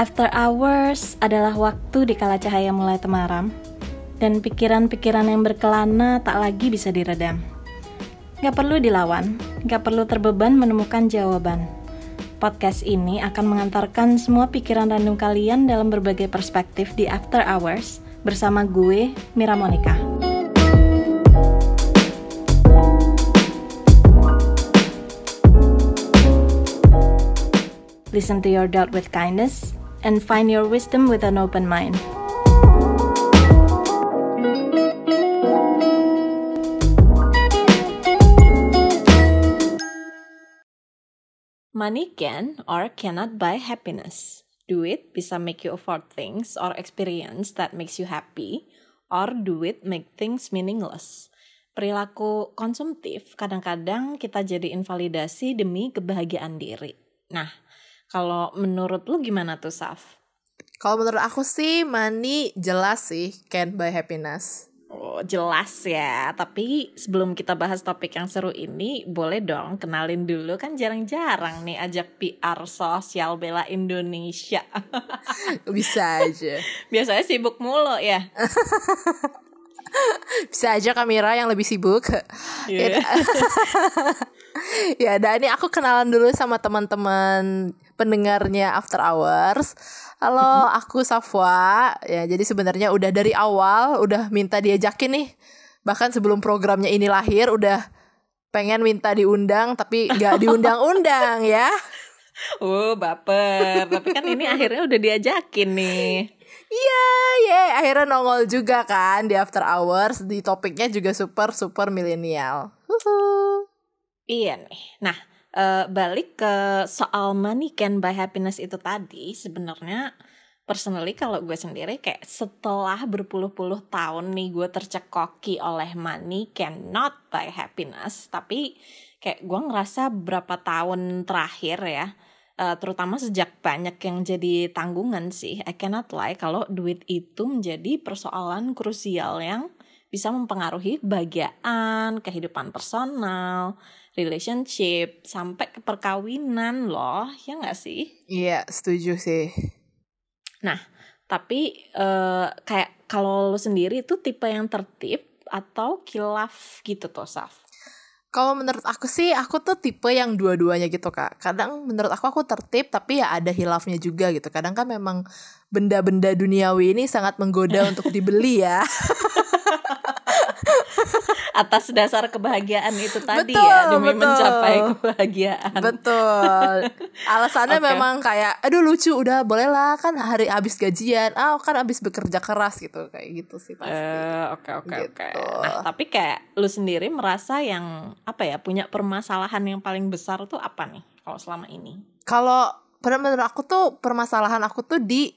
After hours adalah waktu di kala cahaya mulai temaram dan pikiran-pikiran yang berkelana tak lagi bisa diredam. Gak perlu dilawan, gak perlu terbeban menemukan jawaban. Podcast ini akan mengantarkan semua pikiran random kalian dalam berbagai perspektif di After Hours bersama gue, Mira Monica. Listen to your doubt with kindness and find your wisdom with an open mind. Money can or cannot buy happiness. Duit bisa make you afford things or experience that makes you happy, or duit make things meaningless. Perilaku konsumtif kadang-kadang kita jadi invalidasi demi kebahagiaan diri. Nah, kalau menurut lu gimana tuh, Saf? Kalau menurut aku sih money jelas sih can buy happiness. Oh, jelas ya. Tapi sebelum kita bahas topik yang seru ini, boleh dong kenalin dulu kan jarang-jarang nih ajak PR sosial bela Indonesia. Bisa aja. Biasanya sibuk mulu ya. Bisa aja kamera yang lebih sibuk. Yeah. ya, dan ini aku kenalan dulu sama teman-teman pendengarnya After Hours. Halo, aku Safwa. Ya, jadi sebenarnya udah dari awal udah minta diajakin nih. Bahkan sebelum programnya ini lahir udah pengen minta diundang tapi gak diundang-undang ya. Oh, baper. Tapi kan ini akhirnya udah diajakin nih. Iya, yeah, yeah. akhirnya nongol juga kan di After Hours. Di topiknya juga super super milenial. Iya nih. Nah, uh, balik ke soal money can buy happiness itu tadi sebenarnya personally kalau gue sendiri kayak setelah berpuluh-puluh tahun nih gue tercekoki oleh money cannot buy happiness tapi kayak gue ngerasa berapa tahun terakhir ya uh, terutama sejak banyak yang jadi tanggungan sih I cannot lie kalau duit itu menjadi persoalan krusial yang bisa mempengaruhi kebahagiaan, kehidupan personal, relationship sampai ke perkawinan loh ya nggak sih? Iya setuju sih. Nah tapi uh, kayak kalau lo sendiri itu tipe yang tertib atau kilaf gitu tuh Saf? Kalau menurut aku sih aku tuh tipe yang dua-duanya gitu kak. Kadang menurut aku aku tertib tapi ya ada hilafnya juga gitu. Kadang kan memang benda-benda duniawi ini sangat menggoda untuk dibeli ya atas dasar kebahagiaan itu tadi betul, ya demi betul. mencapai kebahagiaan. Betul. Alasannya okay. memang kayak aduh lucu udah bolehlah kan hari habis gajian. Ah kan habis bekerja keras gitu kayak gitu sih pasti. Eh, oke oke oke. Nah, tapi kayak lu sendiri merasa yang apa ya punya permasalahan yang paling besar tuh apa nih kalau selama ini? Kalau menurut aku tuh permasalahan aku tuh di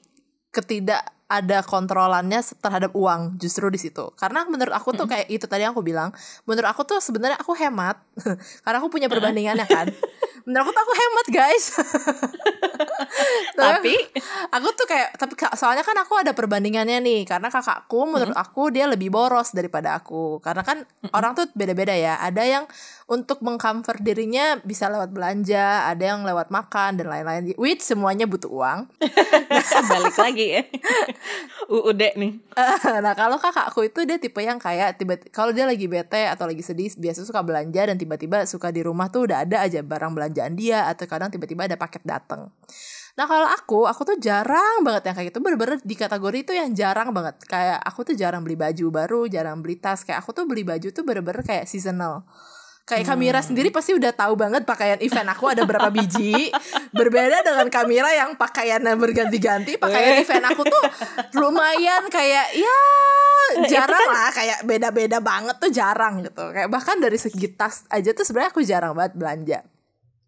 ketidak ada kontrolannya terhadap uang justru di situ. Karena menurut aku tuh kayak itu tadi yang aku bilang menurut aku tuh sebenarnya aku hemat karena aku punya perbandingannya kan menurut aku tuh aku hemat guys tapi aku tuh kayak tapi soalnya kan aku ada perbandingannya nih karena kakakku menurut aku dia lebih boros daripada aku karena kan orang tuh beda-beda ya ada yang untuk mengcomfort dirinya bisa lewat belanja, ada yang lewat makan dan lain-lain. Which semuanya butuh uang. Balik lagi ya. UUD nih. nah, kalau kakakku itu dia tipe yang kayak tiba kalau dia lagi bete atau lagi sedih biasa suka belanja dan tiba-tiba suka di rumah tuh udah ada aja barang belanjaan dia atau kadang tiba-tiba ada paket datang. Nah kalau aku, aku tuh jarang banget yang kayak gitu Bener-bener di kategori itu yang jarang banget Kayak aku tuh jarang beli baju baru, jarang beli tas Kayak aku tuh beli baju tuh bener-bener kayak seasonal Kayak Kamira hmm. sendiri pasti udah tahu banget pakaian event aku ada berapa biji. Berbeda dengan Kamira yang pakaiannya berganti-ganti. Pakaian event aku tuh lumayan kayak ya jarang lah kayak beda-beda banget tuh jarang gitu. Kayak bahkan dari segi tas aja tuh sebenarnya aku jarang banget belanja.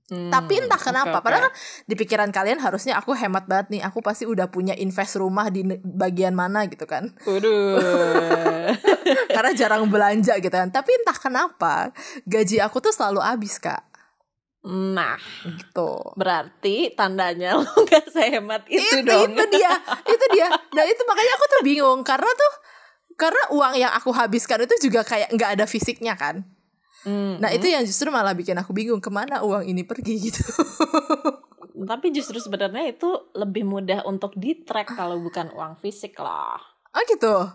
Hmm, Tapi entah kenapa, okay, padahal kan di pikiran kalian harusnya aku hemat banget nih. Aku pasti udah punya invest rumah di bagian mana gitu kan. Karena jarang belanja gitu kan. Tapi entah kenapa gaji aku tuh selalu habis kak. Nah, gitu. Berarti tandanya lo gak sehemat itu, itu dong. Itu dia, itu dia. Nah itu makanya aku tuh bingung karena tuh karena uang yang aku habiskan itu juga kayak nggak ada fisiknya kan. Mm, nah itu yang justru malah bikin aku bingung ke mana uang ini pergi gitu. Tapi justru sebenarnya itu lebih mudah untuk di track kalau bukan uang fisik lah. Oh gitu.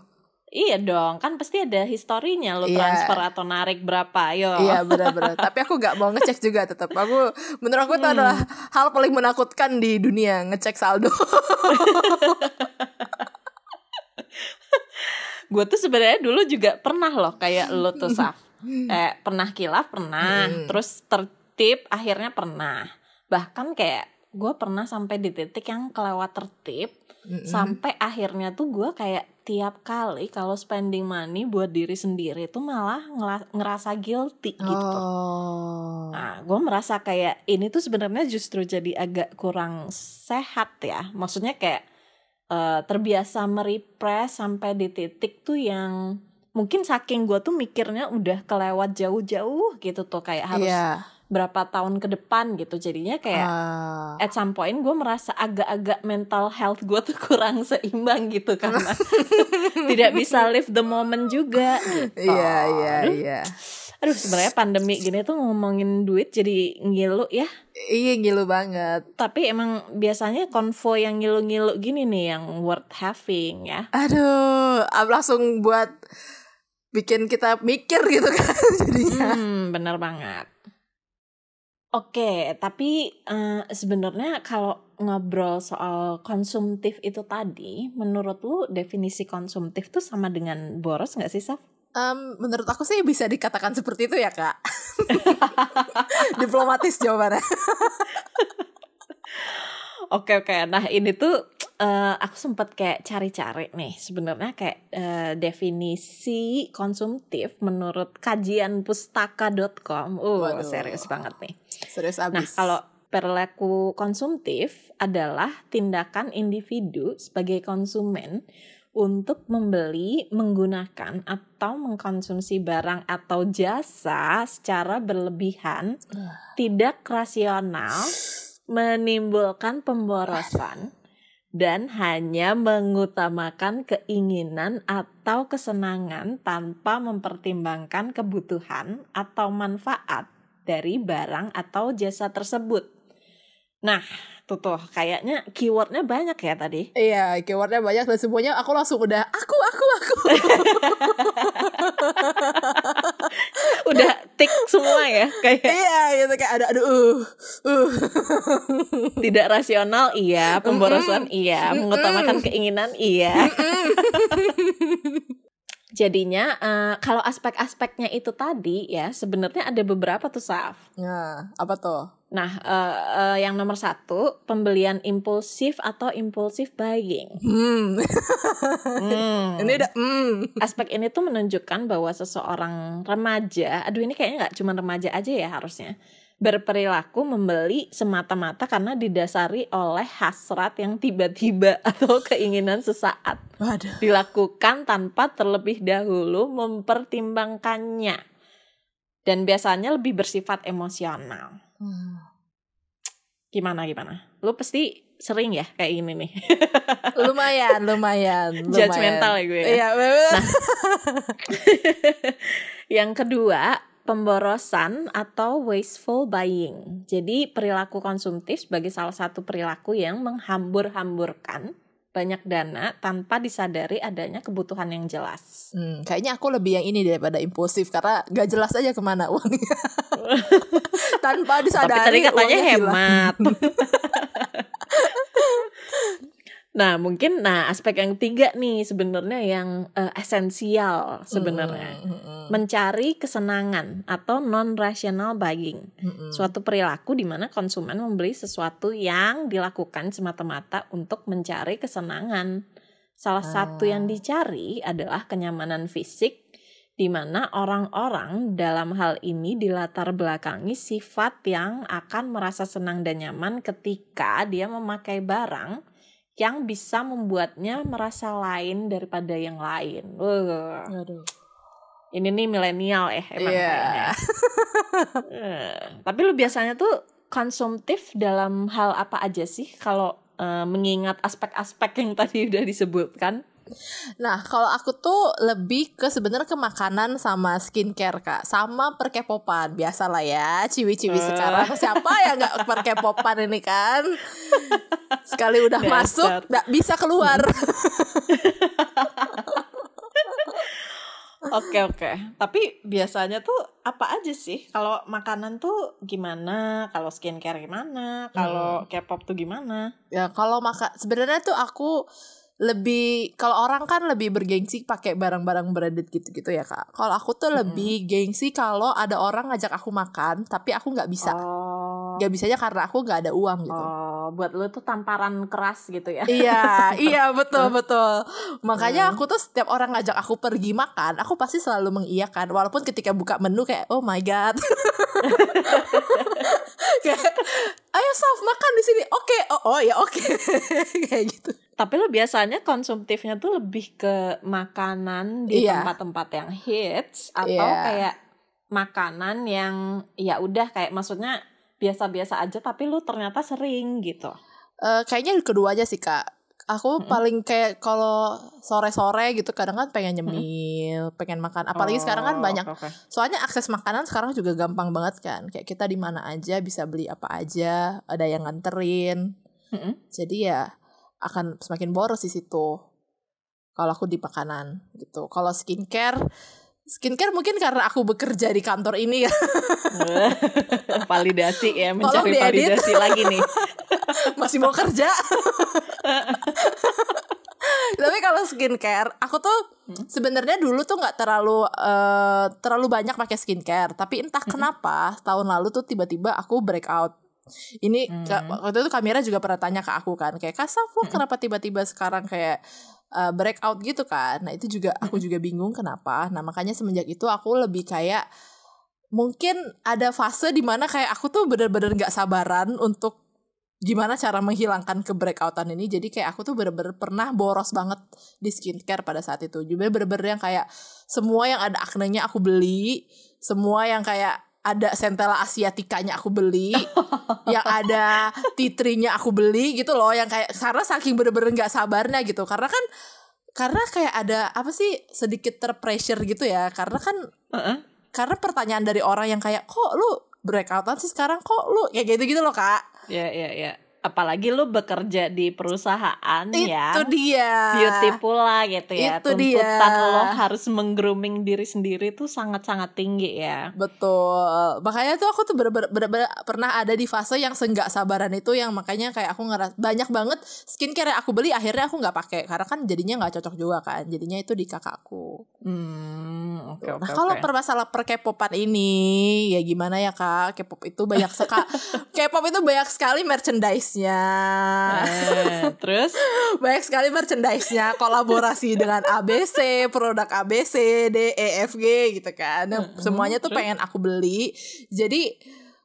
Iya dong, kan pasti ada historinya lo Iya. transfer atau narik berapa, yo. Iya benar-benar. Tapi aku nggak mau ngecek juga tetap. Aku menurut aku itu Hmm. adalah hal paling menakutkan di dunia ngecek saldo. Gue tuh sebenarnya dulu juga pernah loh kayak lo tuh Saf. Eh, pernah kilaf pernah, Hmm. terus tertib akhirnya pernah. Bahkan kayak gue pernah sampai di titik yang kelewat tertib Mm-mm. sampai akhirnya tuh gue kayak tiap kali kalau spending money buat diri sendiri tuh malah ngerasa guilty gitu. Oh. Nah, gue merasa kayak ini tuh sebenarnya justru jadi agak kurang sehat ya. Maksudnya kayak eh, terbiasa merepress sampai di titik tuh yang mungkin saking gue tuh mikirnya udah kelewat jauh-jauh gitu tuh kayak harus Iya. berapa tahun ke depan gitu. Jadinya kayak Ah. at some point gue merasa agak-agak mental health gue tuh kurang seimbang gitu karena tidak bisa live the moment juga gitu. Iya iya iya. aduh sebenarnya pandemi gini tuh ngomongin duit jadi ngilu ya. Iya ngilu banget. Tapi emang biasanya konvo yang ngilu-ngilu gini nih yang worth having ya. Aduh, langsung buat bikin kita mikir gitu kan jadinya. Hmm, bener banget. Oke, tapi eh, sebenarnya kalau ngobrol soal konsumtif itu tadi, menurut lu definisi konsumtif tuh sama dengan boros nggak sih, Saf? Em, menurut aku sih bisa dikatakan seperti itu ya kak. Diplomatis jawabannya. Oke oke, nah ini tuh eh, aku sempat kayak cari-cari nih sebenarnya kayak eh, definisi konsumtif menurut kajian pustaka.com. Uh, Waduh. serius banget nih. Serius Nah, abis. kalau perilaku konsumtif adalah tindakan individu sebagai konsumen untuk membeli, menggunakan, atau mengkonsumsi barang atau jasa secara berlebihan, tidak rasional, menimbulkan pemborosan, dan hanya mengutamakan keinginan atau kesenangan tanpa mempertimbangkan kebutuhan atau manfaat dari barang atau jasa tersebut. Nah, tuh tuh kayaknya keywordnya banyak ya tadi. Iya, keywordnya banyak dan semuanya aku langsung udah aku aku aku. Udah tik semua ya, kayak iya gitu kayak ada aduh uh, uh. tidak rasional iya, pemborosan iya, mengutamakan keinginan iya. Jadinya eh, kalau aspek-aspeknya itu tadi ya sebenarnya ada beberapa tuh Saf. Nah, apa tuh? Nah, eh, eh, yang nomor satu pembelian impulsif atau impulsif buying. Hmm. Hmm. Ini udah hmm. Aspek ini tuh menunjukkan bahwa seseorang remaja, aduh ini kayaknya nggak cuma remaja aja ya harusnya, berperilaku membeli semata-mata karena didasari oleh hasrat yang tiba-tiba atau keinginan sesaat Waduh. dilakukan tanpa terlebih dahulu mempertimbangkannya dan biasanya lebih bersifat emosional. Hmm. Gimana gimana? Lu pasti sering ya kayak gini nih. Lumayan, lumayan, lumayan. Judgmental ya gue ya. Iya, bener. Yang kedua, pemborosan atau wasteful buying. Jadi perilaku konsumtif sebagai salah satu perilaku yang menghambur-hamburkan banyak dana tanpa disadari adanya kebutuhan yang jelas. Hmm, kayaknya aku lebih yang ini daripada impulsif karena gak jelas aja ke mana uangnya. Tanpa Tapi disadari tadi katanya hemat. nah, mungkin nah aspek yang ketiga nih sebenarnya yang eh, esensial sebenarnya. Hmm, hmm, Mencari kesenangan atau non rational buying. hmm, hmm. Suatu perilaku di mana konsumen membeli sesuatu yang dilakukan semata-mata untuk mencari kesenangan. Salah satu yang dicari adalah kenyamanan fisik, di mana orang-orang dalam hal ini dilatar belakangi sifat yang akan merasa senang dan nyaman ketika dia memakai barang yang bisa membuatnya merasa lain daripada yang lain. Wah, Aduh. ini nih milenial ya emang Iya. kayaknya. Eh, tapi lu biasanya tuh konsumtif dalam hal apa aja sih kalau eh, mengingat aspek-aspek yang tadi udah disebutkan? Nah, kalau aku tuh lebih ke sebenarnya ke makanan sama skincare kak, sama perkepopan biasa lah ya, ciwi-ciwi Eh. sekarang siapa yang nggak perkepopan ini kan? Sekali udah Dasar. masuk, nggak bisa keluar. Oke oke. Tapi biasanya tuh apa aja sih? Kalau makanan tuh gimana? Kalau skincare gimana? Kalau K-pop tuh gimana? ya kalau makan sebenarnya tuh aku lebih kalau orang kan lebih bergengsi pakai barang-barang branded gitu-gitu ya kak. Kalau aku tuh lebih gengsi kalau ada orang ngajak aku makan, tapi aku nggak bisa. Oh. Nggak bisanya karena aku nggak ada uang gitu. Oh, buat lu tuh tamparan keras gitu ya. iya, iya betul betul. Makanya aku tuh setiap orang ngajak aku pergi makan, aku pasti selalu mengiyakan. Walaupun ketika buka menu kayak oh my god. kayak ayo Saf makan di sini. Oke, oh, oh ya oke. kayak gitu. Tapi lu biasanya konsumtifnya tuh lebih ke makanan di Iya. tempat-tempat yang hits atau Iya. kayak makanan yang ya udah kayak maksudnya biasa-biasa aja tapi lu ternyata sering gitu. Eh, kayaknya keduanya sih kak. Aku paling kayak kalau sore-sore gitu kadang kan pengen nyemil, pengen makan. Apalagi sekarang kan Oh, banyak. oke. Soalnya akses makanan sekarang juga gampang banget kan. Kayak kita di mana aja bisa beli apa aja, ada yang nganterin. Mm-mm. Jadi ya akan semakin boros di situ. Kalau aku di makanan gitu. Kalau skincare, skincare mungkin karena aku bekerja di kantor ini ya validasi ya mencari validasi lagi nih. masih mau kerja. Tapi kalau skincare, aku tuh sebenarnya dulu tuh nggak terlalu eh, terlalu banyak pakai skincare. Tapi entah kenapa tahun lalu tuh tiba-tiba aku breakout. Ini ka- waktu itu kamera juga pernah tanya ke aku kan, kayak Kasaf lo kenapa tiba-tiba sekarang kayak eh, breakout gitu kan? Nah itu juga aku juga bingung kenapa. Nah makanya semenjak itu aku lebih kayak mungkin ada fase di mana kayak aku tuh bener-bener nggak sabaran untuk gimana cara menghilangkan ke breakoutan ini jadi kayak aku tuh bener-bener pernah boros banget di skincare pada saat itu juga bener-bener yang kayak semua yang ada aknenya aku beli semua yang kayak ada sentela asiatikanya aku beli yang ada titrinya aku beli gitu loh yang kayak karena saking bener-bener nggak sabarnya gitu. Karena kan karena kayak ada apa sih sedikit terpressure gitu ya. Karena kan Heeh. karena pertanyaan dari orang yang kayak kok lu breakoutan sih sekarang? Kok lu? Kayak gitu gitu loh kak. Ya ya ya. Apalagi lu bekerja di perusahaan ya. itu dia beauty pula gitu ya. Itu Tuntutan dia. lo harus meng-grooming diri sendiri tuh sangat-sangat tinggi ya. betul makanya tuh aku tuh bener-bener pernah ada di fase yang senggak sabaran itu yang makanya kayak aku ngeras banyak banget skincare yang aku beli akhirnya aku nggak pakai karena kan jadinya nggak cocok juga kan jadinya itu di kakakku Hmm, oke oke. nah kalau oke. permasalahan per K-popan ini ya gimana ya kak? K-pop itu banyak sekali K-pop itu banyak sekali merchandise-nya. Eh, terus? Banyak sekali merchandise-nya kolaborasi dengan ABC produk ABC D E F G gitu kan. Nah, semuanya tuh pengen aku beli. Jadi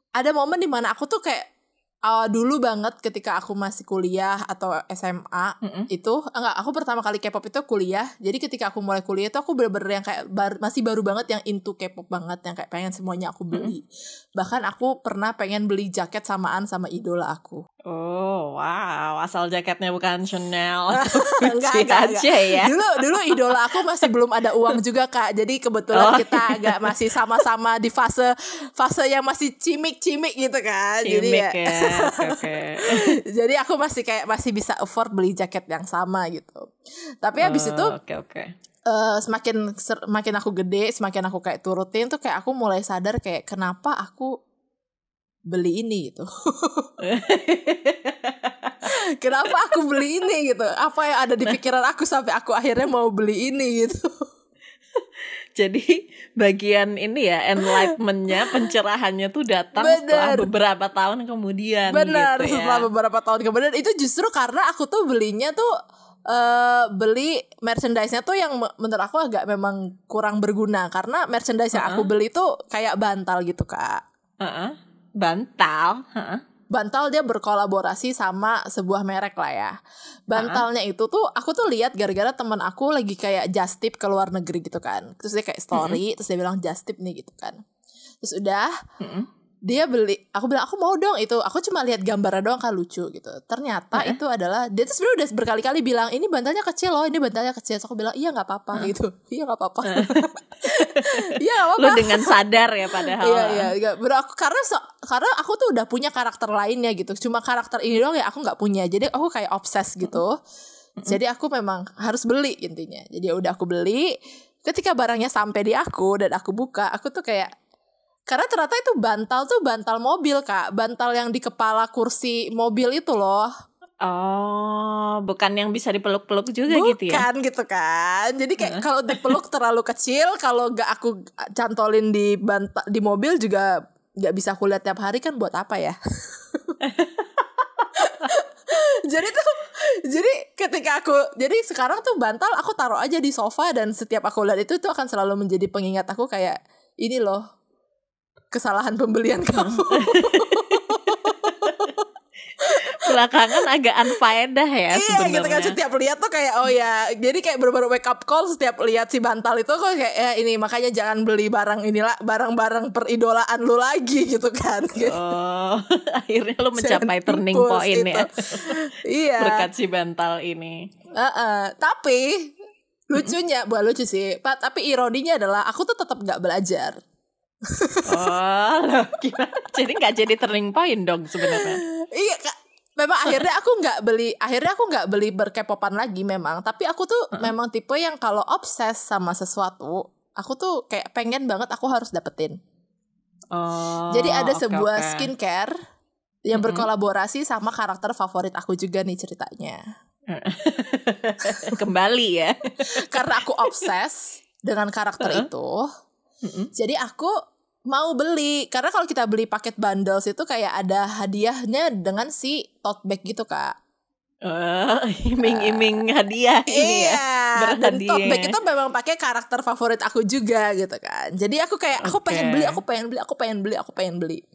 ada momen di mana aku tuh kayak uh, dulu banget ketika aku masih kuliah atau SMA Mm-mm. itu enggak aku pertama kali K-pop itu kuliah jadi ketika aku mulai kuliah itu aku bener-bener yang kayak bar- masih baru banget yang into K-pop banget yang kayak pengen semuanya aku beli bahkan aku pernah pengen beli jaket samaan sama idola aku Oh wow, asal jaketnya bukan Chanel Enggak, enggak, aja ya. Dulu dulu idola aku masih belum ada uang juga kak. Jadi kebetulan Oh. kita agak masih sama-sama di fase fase yang masih cimik-cimik gitu kan. jadi Cimik ya, ya, oke oke. jadi aku masih kayak masih bisa afford beli jaket yang sama gitu. Tapi habis itu Oh, Oke oke. eh, semakin ser- makin aku gede, semakin aku kayak turutin tuh kayak aku mulai sadar kayak kenapa aku beli ini gitu. kenapa aku beli ini gitu? Apa yang ada di pikiran aku sampai aku akhirnya mau beli ini gitu. Jadi bagian ini ya enlightenmentnya, pencerahannya tuh datang setelah Bener. beberapa tahun kemudian. Benar, gitu ya. setelah beberapa tahun kemudian itu justru karena aku tuh belinya tuh eh beli merchandise-nya tuh yang me- menurut aku agak memang kurang berguna karena merchandise yang aku beli tuh kayak bantal gitu, Kak. Heeh. Bantal. Heeh. Bantal dia berkolaborasi sama sebuah merek lah ya. Bantalnya itu tuh aku tuh lihat gara-gara teman aku lagi kayak just tip ke luar negeri gitu kan. Terus dia kayak story, terus dia bilang just tip nih gitu kan. Terus udah Mm-mm. Dia beli aku bilang aku mau dong itu aku cuma lihat gambarnya doang kan lucu gitu ternyata itu adalah dia tuh sebenarnya udah berkali-kali bilang ini bantalnya kecil loh ini bantalnya kecil so, aku bilang iya nggak apa-apa gitu iya nggak apa-apa iya nggak Lu apa-apa dengan sadar ya padahal. Iya iya iya. Bro, aku karena so- karena aku tuh udah punya karakter lainnya gitu. Cuma karakter ini doang ya aku nggak punya. Jadi aku kayak obses gitu. Jadi aku memang harus beli intinya. Jadi udah aku beli. Ketika barangnya sampai di aku dan aku buka, aku tuh kayak karena ternyata itu bantal tuh bantal mobil kak, bantal yang di kepala kursi mobil itu loh. Oh, bukan yang bisa dipeluk-peluk juga gitu ya? Bukan gitu kan. Jadi kayak kalau dipeluk terlalu kecil, kalau gak aku cantolin di bantal di mobil juga nggak bisa aku lihat tiap hari kan buat apa ya? jadi tuh jadi ketika aku jadi sekarang tuh bantal aku taruh aja di sofa dan setiap aku lihat itu tuh akan selalu menjadi pengingat aku kayak ini loh kesalahan pembelian kamu. Belakangan agak unfaedah ya Iya sebenarnya. gitu kan setiap lihat tuh kayak oh ya jadi kayak baru-baru wake up call setiap lihat si bantal itu kok kayak ya ini makanya jangan beli barang inilah barang-barang peridolaan lu lagi gitu kan. Oh, akhirnya lu mencapai turning point itu. ya. iya. Berkat si bantal ini. Heeh. Tapi lucunya bukan lucu sih, Pak, tapi ironinya adalah aku tuh tetap nggak belajar. Oh, loh, gimana? Jadi nggak jadi turning point dong sebenarnya. iya kak. Memang akhirnya aku nggak beli, akhirnya aku nggak beli berkepopan lagi memang. Tapi aku tuh memang tipe yang kalau obses sama sesuatu, aku tuh kayak pengen banget aku harus dapetin. Oh. Jadi ada oke, sebuah oke. skincare yang berkolaborasi sama karakter favorit aku juga nih ceritanya. kembali ya. Karena aku obses dengan karakter itu, Mm-mm. jadi aku mau beli. Karena kalau kita beli paket bundles itu kayak ada hadiahnya dengan si tote bag gitu kak. Oh, iming-iming hadiah ini ya. dan berhadiah. tote bag itu memang pakai karakter favorit aku juga gitu kan. Jadi aku kayak aku Oke. pengen beli, aku pengen beli, aku pengen beli, aku pengen beli.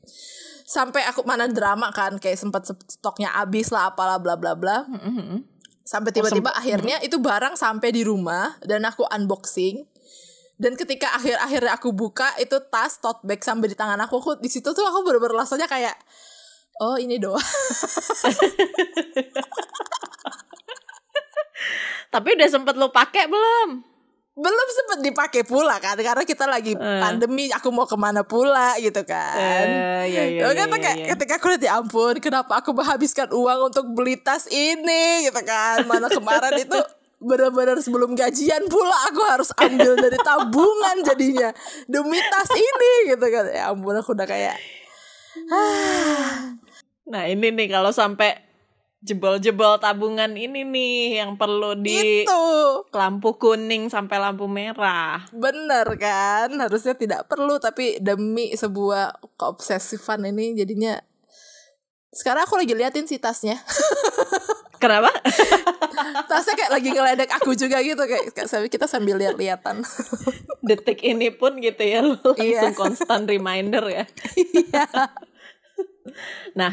Sampai aku mana drama kan kayak sempat stoknya habis lah apalah bla bla bla. Sampai tiba-tiba akhirnya itu barang sampai di rumah dan aku unboxing. Dan ketika akhir-akhirnya aku buka itu tas tote bag sampai di tangan aku, aku di situ tuh aku bener-bener rasanya kayak oh ini doang. Tapi udah sempet lu pakai belum? Belum sempet dipakai pula kan karena kita lagi pandemi, aku mau ke mana pula gitu kan. Eh, iya, iya, iya, kan iya, kayak iya. ketika aku lihat ya ampun kenapa aku menghabiskan uang untuk beli tas ini gitu kan mana kemarin itu benar-benar sebelum gajian pula aku harus ambil dari tabungan jadinya. Demi tas ini gitu kan. Ya ampun aku udah kayak Nah ini nih kalau sampai jebol-jebol tabungan ini nih yang perlu di itu lampu kuning sampai lampu merah. bener kan? Harusnya tidak perlu tapi demi sebuah keobsesifan ini jadinya sekarang aku lagi liatin sih tasnya. Kenapa? tasnya kayak lagi ngeledek aku juga gitu kayak kita sambil lihat-lihatan Detik ini pun gitu ya lu Iya. langsung constant reminder ya. Iya. Nah,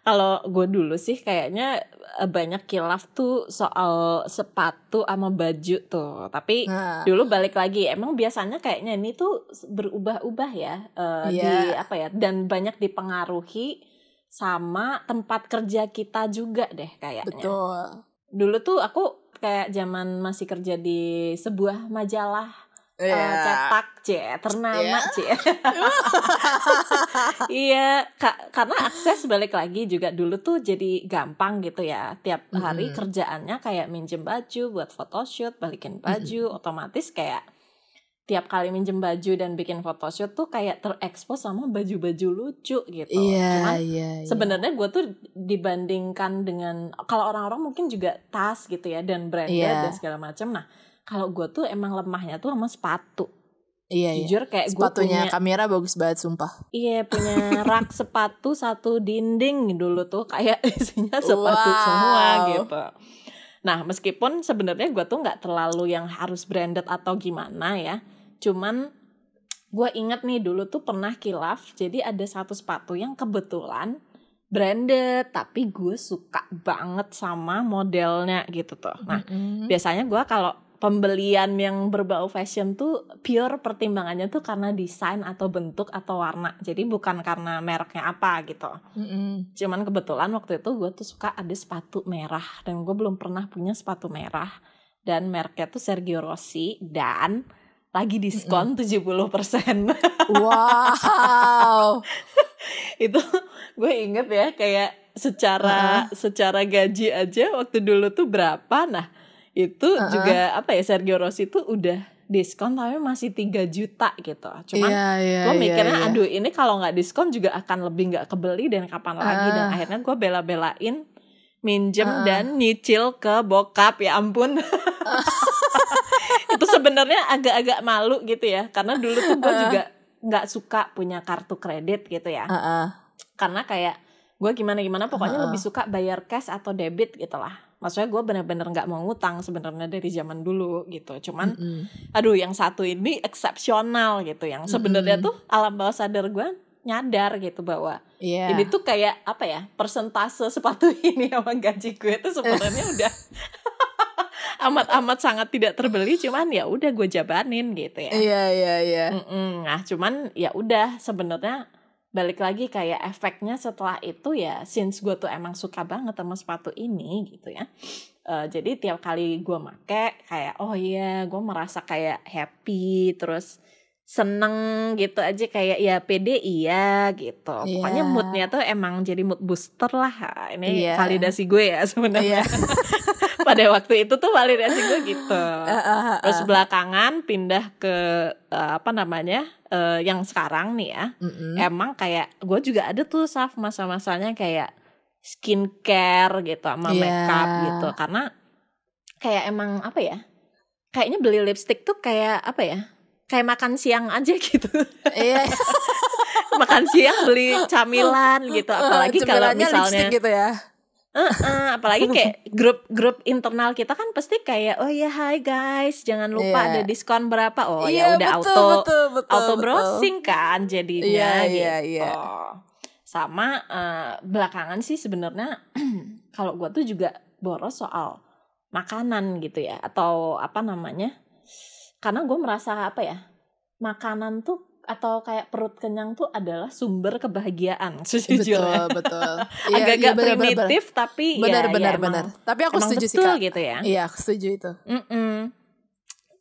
kalau gue dulu sih kayaknya eh, banyak kilaf tuh soal sepatu sama baju tuh. Tapi Nah. dulu balik lagi, emang biasanya kayaknya ini tuh berubah-ubah ya eh, di Iya. apa ya dan banyak dipengaruhi sama tempat kerja kita juga deh kayaknya. betul Dulu tuh aku kayak zaman masih kerja di sebuah majalah eh, Iya. cetak c ternama Iya. c iya ka- karena akses balik lagi juga dulu tuh jadi gampang gitu ya tiap hari Mm-mm. kerjaannya kayak minjem baju buat photoshoot balikin baju otomatis kayak tiap kali minjem baju dan bikin photoshoot tuh kayak terekspos sama baju-baju lucu gitu iya cuman iya iya. sebenarnya gue tuh dibandingkan dengan kalau orang-orang mungkin juga tas gitu ya dan branded Iya. dan segala macam nah kalau gue tuh emang lemahnya tuh sama sepatu iya, iya. jujur kayak gue sepatunya punya kamera bagus banget sumpah iya punya rak sepatu satu dinding dulu tuh kayak isinya sepatu Wow. semua gitu nah meskipun sebenarnya gue tuh nggak terlalu yang harus branded atau gimana ya cuman gue inget nih dulu tuh pernah kilaf jadi ada satu sepatu yang kebetulan branded tapi gue suka banget sama modelnya gitu tuh nah Mm-mm. biasanya gue kalau pembelian yang berbau fashion tuh pure pertimbangannya tuh karena desain atau bentuk atau warna. Jadi bukan karena mereknya apa gitu. Mm-mm. Cuman kebetulan waktu itu gue tuh suka ada sepatu merah dan gue belum pernah punya sepatu merah dan mereknya tuh Sergio Rossi dan lagi diskon 70%. Wow. itu gue inget ya kayak secara secara gaji aja waktu dulu tuh berapa nah itu Uh-uh. juga apa ya Sergio Rossi tuh udah diskon tapi masih 3 juta gitu cuman Iya, iya, gue iya, mikirnya iya. aduh ini kalau nggak diskon juga akan lebih nggak kebeli dan kapan lagi dan akhirnya gue bela-belain minjem Ah. dan nyicil ke bokap ya ampun itu sebenarnya agak-agak malu gitu ya karena dulu tuh gue Ah. juga nggak suka punya kartu kredit gitu ya Heeh. karena kayak gue gimana gimana pokoknya Heeh. lebih suka bayar cash atau debit gitu lah maksudnya gue bener-bener nggak mau ngutang sebenarnya dari zaman dulu gitu cuman Mm-mm. aduh yang satu ini eksepsional gitu yang sebenarnya tuh alam bawah sadar gue nyadar gitu bahwa Iya. ini tuh kayak apa ya persentase sepatu ini sama gaji gue tuh sebenarnya udah amat-amat sangat tidak terbeli cuman ya udah gue jabanin gitu ya Iya, iya, iya. Nah, cuman ya udah sebenarnya balik lagi kayak efeknya setelah itu ya since gue tuh emang suka banget sama sepatu ini gitu ya. Eh, jadi tiap kali gue make kayak oh iya gue merasa kayak happy terus seneng gitu aja kayak ya pede iya gitu. Iya. Pokoknya moodnya tuh emang jadi mood booster lah. Ini Iya. validasi gue ya sebenarnya. Iya. Pada waktu itu tuh validasi gue gitu. Heeh, Terus heeh. belakangan pindah ke eh, apa namanya eh, yang sekarang nih ya. Mm-mm. Emang kayak gue juga ada tuh Saf masa-masanya kayak skincare gitu sama Iya. makeup gitu karena kayak emang apa ya? Kayaknya beli lipstick tuh kayak apa ya? Kayak makan siang aja gitu. Iya. makan siang beli camilan gitu. Apalagi kalau misalnya gitu ya. Heeh, apalagi kayak grup-grup internal kita kan pasti kayak oh ya hai guys jangan lupa Iya. ada diskon berapa oh Iya, ya udah betul, auto betul, betul, auto betul. browsing kan jadinya Iya, gitu iya, iya. sama eh, belakangan sih sebenarnya kalau gua tuh juga boros soal makanan gitu ya atau apa namanya karena gue merasa apa ya makanan tuh atau kayak perut kenyang tuh adalah sumber kebahagiaan sejujurnya Betul, betul. Iya, agak-agak iya, benar, primitif tapi Benar, ya, benar, ya benar. Tapi aku emang setuju sih, betul Kak. gitu ya. Iya, aku setuju itu. Mm-mm.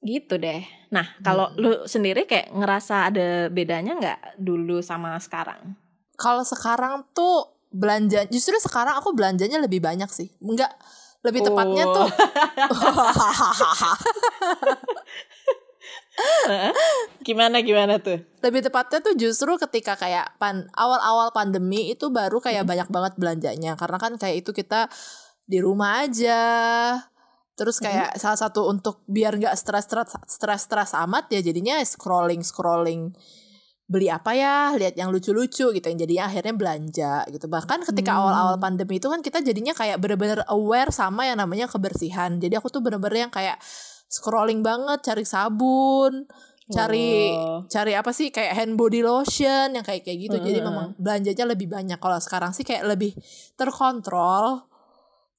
Gitu deh. Nah, kalau lu sendiri kayak ngerasa ada bedanya nggak dulu sama sekarang? Kalau sekarang tuh belanja justru sekarang aku belanjanya lebih banyak sih. Enggak lebih tepatnya Oh. tuh Heeh. gimana gimana tuh? lebih tepatnya tuh justru ketika kayak pan awal-awal pandemi itu baru kayak banyak banget belanjanya. Karena kan kayak itu kita di rumah aja. Terus kayak salah satu untuk biar nggak stres stres stres stres amat ya jadinya scrolling scrolling. Beli apa ya? Lihat yang lucu-lucu gitu yang jadinya akhirnya belanja gitu. Bahkan ketika Hmm. awal-awal pandemi itu kan kita jadinya kayak bener-bener aware sama yang namanya kebersihan. Jadi aku tuh bener-bener yang kayak scrolling banget cari sabun cari Oh. cari apa sih kayak hand body lotion yang kayak kayak gitu jadi Heeh. memang belanjanya lebih banyak kalau sekarang sih kayak lebih terkontrol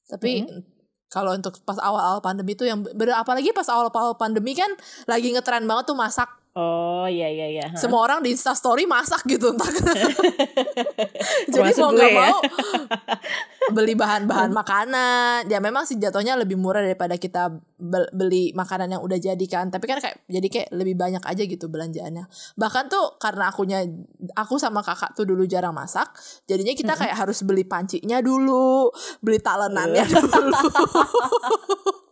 tapi kalau untuk pas awal-awal pandemi itu yang apalagi pas awal-awal pandemi kan lagi ngetren banget tuh masak Oh iya iya iya. Semua orang di Insta story masak gitu entah jadi Termasuk mau nggak ya. mau beli bahan-bahan makanan. Ya memang sih jatuhnya lebih murah daripada kita bel- beli makanan yang udah jadi kan. Tapi kan kayak jadi kayak lebih banyak aja gitu belanjaannya. Bahkan tuh karena akunya aku sama kakak tuh dulu jarang masak jadinya kita kayak harus beli pancinya dulu beli talenannya dulu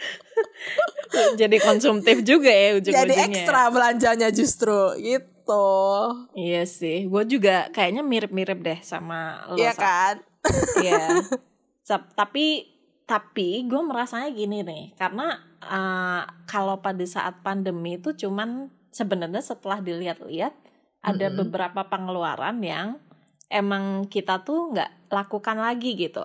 Jadi konsumtif juga ya ujung-ujungnya. jadi ekstra belanjanya justru gitu Iya sih, gue juga kayaknya mirip-mirip deh sama lo. Iya kan Iya. Tapi tapi gue merasanya gini nih, karena eh, kalau pada saat pandemi itu cuman sebenarnya setelah dilihat-lihat ada Mm-mm. beberapa pengeluaran yang emang kita tuh nggak lakukan lagi gitu.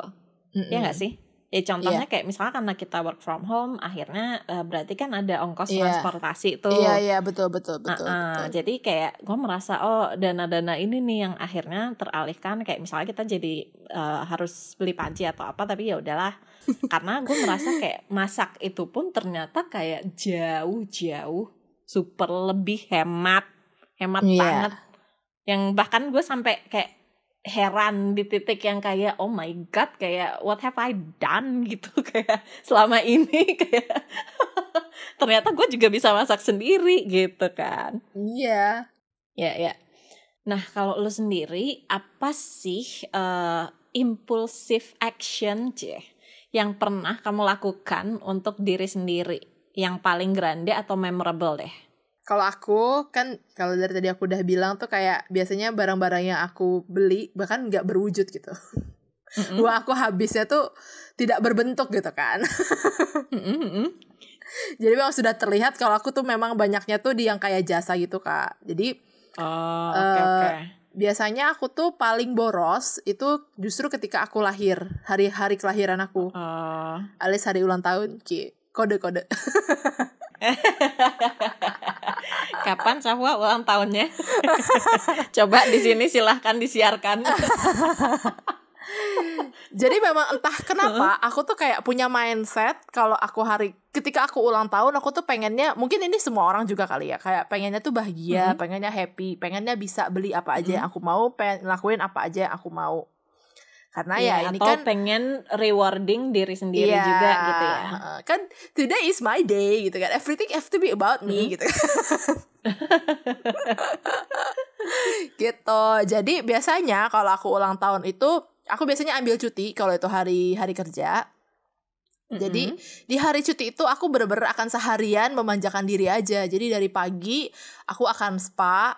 Ya nggak sih? Ya contohnya kayak misalnya karena kita work from home, akhirnya uh, berarti kan ada ongkos Iya. transportasi tuh. Iya iya betul betul betul. Uh-uh, betul. Jadi kayak gue merasa oh dana-dana ini nih yang akhirnya teralihkan kayak misalnya kita jadi uh, harus beli panci atau apa tapi ya udahlah karena gue merasa kayak masak itu pun ternyata kayak jauh-jauh super lebih hemat hemat Iya. banget yang bahkan gue sampai kayak heran di titik yang kayak oh my god kayak what have I done gitu kayak selama ini kayak ternyata gue juga bisa masak sendiri gitu kan. Iya. ya ya. Nah kalau lu sendiri apa sih eh, impulsive action c yang pernah kamu lakukan untuk diri sendiri yang paling grande atau memorable deh Kalau aku kan kalau dari tadi aku udah bilang tuh kayak biasanya barang-barang yang aku beli bahkan nggak berwujud gitu. Mm-mm. Uang aku habisnya tuh tidak berbentuk gitu kan. Mm-mm. Jadi memang sudah terlihat kalau aku tuh memang banyaknya tuh di yang kayak jasa gitu kak. Jadi oh oke Eh, oke biasanya aku tuh paling boros itu justru ketika aku lahir hari-hari kelahiran aku Oh. alias hari ulang tahun Ci. kode-kode Kapan Sahwa ulang tahunnya? Coba di sini silahkan disiarkan. Jadi memang entah kenapa aku tuh kayak punya mindset kalau aku hari ketika aku ulang tahun aku tuh pengennya mungkin ini semua orang juga kali ya kayak pengennya tuh bahagia, Mhm. pengennya happy, pengennya bisa beli apa aja yang aku mau, pengen lakuin apa aja yang aku mau. Karena ya Iya, ini atau kan pengen rewarding diri sendiri Iya, juga gitu ya. Kan today is my day gitu kan. Everything have to be about me Mhm. gitu kan. gitu. Jadi biasanya kalau aku ulang tahun itu aku biasanya ambil cuti kalau itu hari hari kerja. Jadi Mm-mm. di hari cuti itu aku bener-bener akan seharian memanjakan diri aja. Jadi dari pagi aku akan spa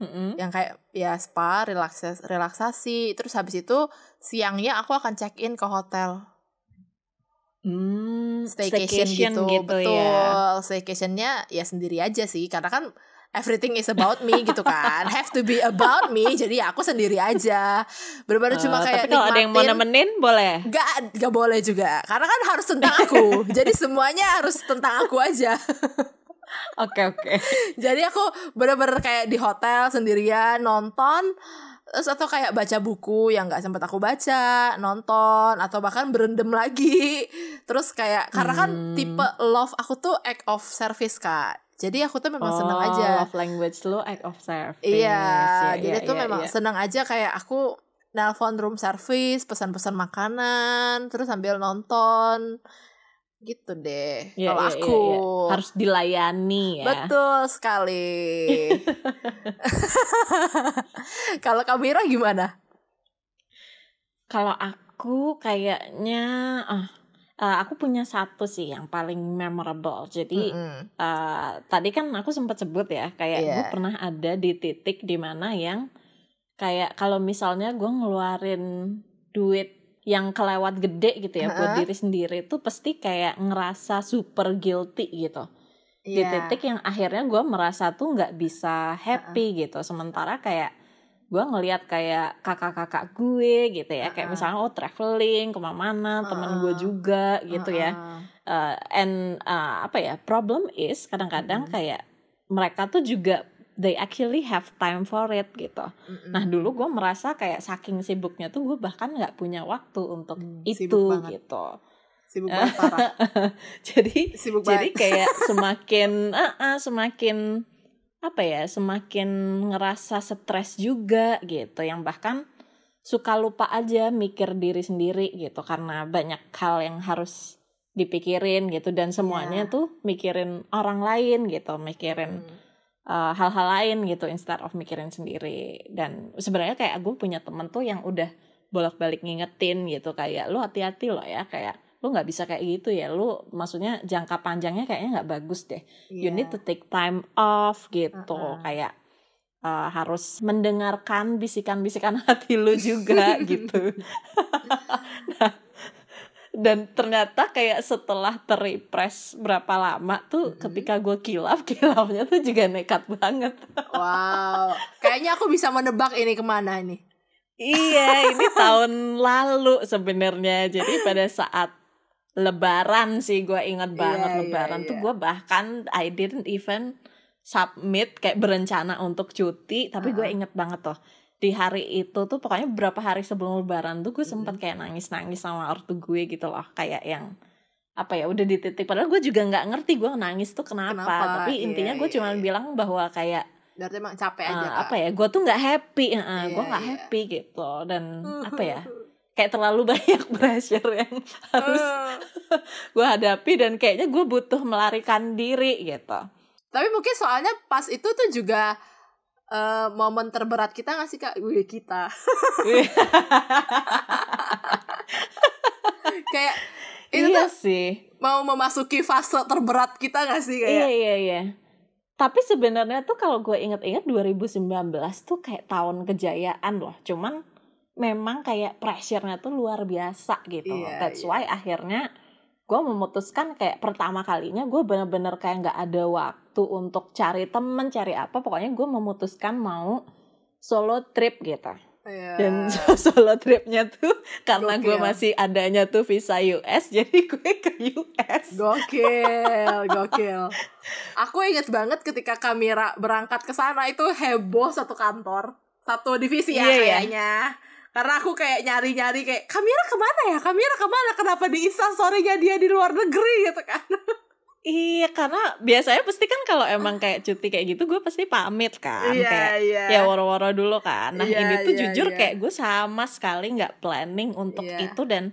Mm-mm. yang kayak ya spa, relaksasi, relaksasi. Terus habis itu siangnya aku akan check in ke hotel. Hmm, staycation, gitu, betul. ya. Staycationnya ya sendiri aja sih, karena kan everything is about me gitu kan, have to be about me, jadi ya aku sendiri aja. Bener-bener cuma Eh, kayak tapi kalau ada yang mau nemenin boleh. Gak, gak boleh juga, karena kan harus tentang aku, jadi semuanya harus tentang aku aja. Oke oke. Jadi aku bener-bener kayak di hotel sendirian nonton terus atau kayak baca buku yang nggak sempat aku baca nonton atau bahkan berendam lagi terus kayak karena kan Hmm. tipe love aku tuh act of service kak jadi aku tuh memang seneng Oh, aja Love language lu act of service. iya Ya, jadi ya, tuh ya, memang ya. seneng aja kayak aku nelpon room service pesan-pesan makanan terus sambil nonton gitu deh Iya, kalau iya, aku iya. harus dilayani ya. Betul sekali. Kalau Kamira gimana? Kalau aku kayaknya ah eh, aku punya satu sih yang paling memorable. Jadi Mm-mm. eh, tadi kan aku sempat sebut ya kayak Iya. gue pernah ada di titik di mana yang kayak kalau misalnya gue ngeluarin duit yang kelewat gede gitu ya buat Heeh. diri sendiri itu pasti kayak ngerasa super guilty gitu di Iya. titik yang akhirnya gue merasa tuh nggak bisa happy gitu sementara kayak gue ngelihat kayak kakak-kakak gue gitu ya kayak Uh-uh. misalnya oh traveling ke mana-mana teman gue Uh-uh. juga gitu ya Heeh. Uh, and uh, apa ya problem is kadang-kadang Mm-mm. kayak mereka tuh juga they actually have time for it gitu Mm-mm. nah dulu gue merasa kayak saking sibuknya tuh gue bahkan nggak punya waktu untuk Hmm, itu sibuk banget. gitu sibuk banget parah. jadi Sibuk jadi banget. kayak semakin ah, ah, semakin apa ya semakin ngerasa stres juga gitu yang bahkan suka lupa aja mikir diri sendiri gitu karena banyak hal yang harus dipikirin gitu dan semuanya Iya. tuh mikirin orang lain gitu mikirin Uh, hal-hal lain gitu instead of mikirin sendiri dan sebenarnya kayak aku punya temen tuh yang udah bolak-balik ngingetin gitu kayak lu hati-hati loh ya kayak lu nggak bisa kayak gitu ya lu maksudnya jangka panjangnya kayaknya nggak bagus deh you Iya. need to take time off gitu Uh-uh. kayak uh, harus mendengarkan bisikan-bisikan hati lu juga gitu Nah, dan ternyata kayak setelah terrepress berapa lama tuh Mhm. ketika gue kilaf kilafnya tuh juga nekat banget Wow. Kayaknya aku bisa menebak ini ke mana ini. Iya, ini tahun lalu sebenarnya. Jadi pada saat Lebaran sih gue inget banget Iya, iya, Lebaran tuh iya. gue bahkan I didn't even submit kayak berencana untuk cuti, tapi gue Uh-uh. inget banget tuh di hari itu tuh pokoknya beberapa hari sebelum Lebaran tuh gue sempat kayak nangis-nangis sama ortu gue gitu loh, kayak yang apa ya udah di titik padahal gue juga nggak ngerti gue nangis tuh kenapa, Kenapa? tapi intinya Iya, gue iya, cuma iya. bilang bahwa kayak Berarti emang capek aja eh, kak. apa ya gue tuh nggak happy uh, gue Iya, nggak iya. happy gitu dan apa ya kayak terlalu banyak pressure yang harus Eh, gue hadapi dan kayaknya gue butuh melarikan diri gitu Tapi mungkin soalnya pas itu tuh juga eh, momen terberat kita gak sih kak? Wih kita. Kayak itu iya tuh sih mau memasuki fase terberat kita gak sih iya kayak? iya iya tapi sebenarnya tuh kalau gue inget-inget 2019 tuh kayak tahun kejayaan loh cuman memang kayak pressure-nya tuh luar biasa gitu Iya, that's iya. why akhirnya gue memutuskan kayak pertama kalinya gue bener-bener kayak nggak ada waktu untuk cari temen cari apa pokoknya gue memutuskan mau solo trip gitu Iya. dan solo tripnya tuh karena gue masih adanya tuh visa US jadi gue ke US Gokil, gokil. Aku inget banget ketika Kamira berangkat ke sana itu heboh satu kantor, satu divisi ya Iya, iya. kayaknya. Karena aku kayak nyari-nyari kayak Kamira ke mana ya? Kamira ke mana? Kenapa di Insta story-nya dia di luar negeri gitu kan? Iya karena biasanya pasti kan kalau emang kayak cuti kayak gitu gue pasti pamit kan Iya, kayak iya. ya woro-woro dulu kan. Nah Iya, ini tuh iya, jujur iya. kayak gue sama sekali nggak planning untuk Iya. itu dan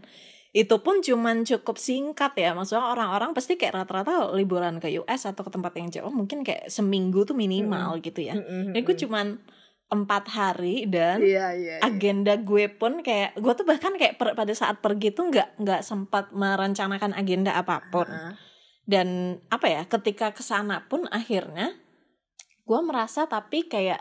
itu pun cuman cukup singkat ya. Maksudnya orang-orang pasti kayak rata-rata liburan ke US atau ke tempat yang jauh mungkin kayak seminggu tuh minimal gitu ya. Ini gue cuman empat hari dan Iya, iya. iya. agenda gue pun kayak gue tuh bahkan kayak per- pada saat pergi tuh nggak nggak sempat merencanakan agenda apa pun Heeh. Dan apa ya ketika ke sana pun akhirnya gue merasa tapi kayak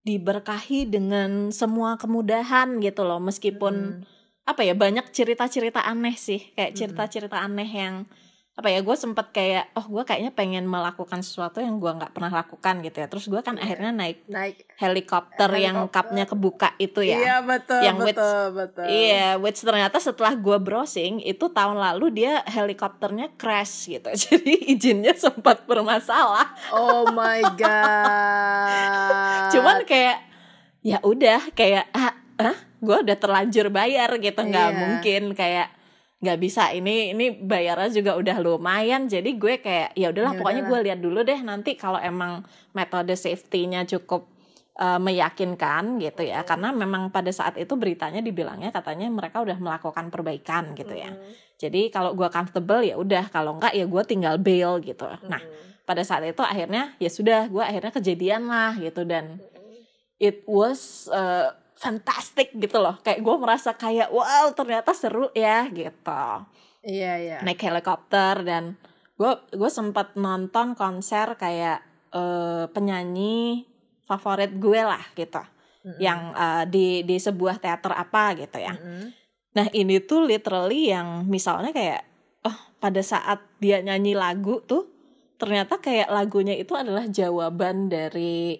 diberkahi dengan semua kemudahan gitu loh meskipun Mm. apa ya banyak cerita-cerita aneh sih kayak Mm. cerita-cerita aneh yang apa ya gue sempet kayak oh gue kayaknya pengen melakukan sesuatu yang gue nggak pernah lakukan gitu ya terus gue kan Iya. akhirnya naik naik. helikopter yang Helikopter. kapnya kebuka itu ya Iya betul, Yang betul, betul. Iya, which ternyata setelah gue browsing itu tahun lalu dia helikopternya crash gitu, jadi izinnya sempat bermasalah. Oh my god. Cuman kayak ya udah kayak ah, ah gue udah terlanjur bayar gitu, nggak Iya. mungkin kayak nggak bisa. Ini ini bayarnya juga udah lumayan jadi gue kayak ya udahlah Ya pokoknya gue lihat dulu deh nanti kalau emang metode safety-nya cukup uh, meyakinkan gitu ya. Karena memang pada saat itu beritanya dibilangnya katanya mereka udah melakukan perbaikan gitu ya. Jadi kalau gue comfortable ya udah. Kalau enggak ya gue tinggal bail gitu. Nah mm. pada saat itu akhirnya ya sudah gue akhirnya kejadian lah gitu. Dan it was uh, fantastic gitu loh kayak gue merasa kayak wow ternyata seru ya gitu Iya, iya. naik helikopter dan gue gue sempat nonton konser kayak eh, penyanyi favorit gue lah gitu Mm-mm. yang eh, di di sebuah teater apa gitu ya Mm-mm. nah ini tuh literally yang misalnya kayak oh pada saat dia nyanyi lagu tuh ternyata kayak lagunya itu adalah jawaban dari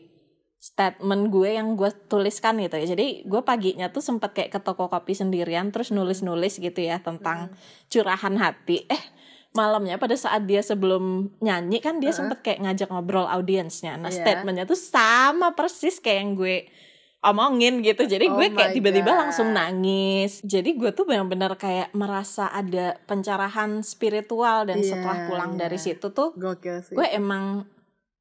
statement gue yang gue tuliskan gitu ya jadi gue paginya tuh sempet kayak ke toko kopi sendirian terus nulis-nulis gitu ya tentang curahan hati eh malamnya pada saat dia sebelum nyanyi kan dia Heeh. sempet kayak ngajak ngobrol audiensnya nah Iya. statementnya tuh sama persis kayak yang gue omongin gitu jadi Oh gue kayak my tiba-tiba langsung nangis jadi gue tuh benar-benar kayak merasa ada pencerahan spiritual dan Iya, setelah pulang iya. dari situ tuh Gokil sih. gue emang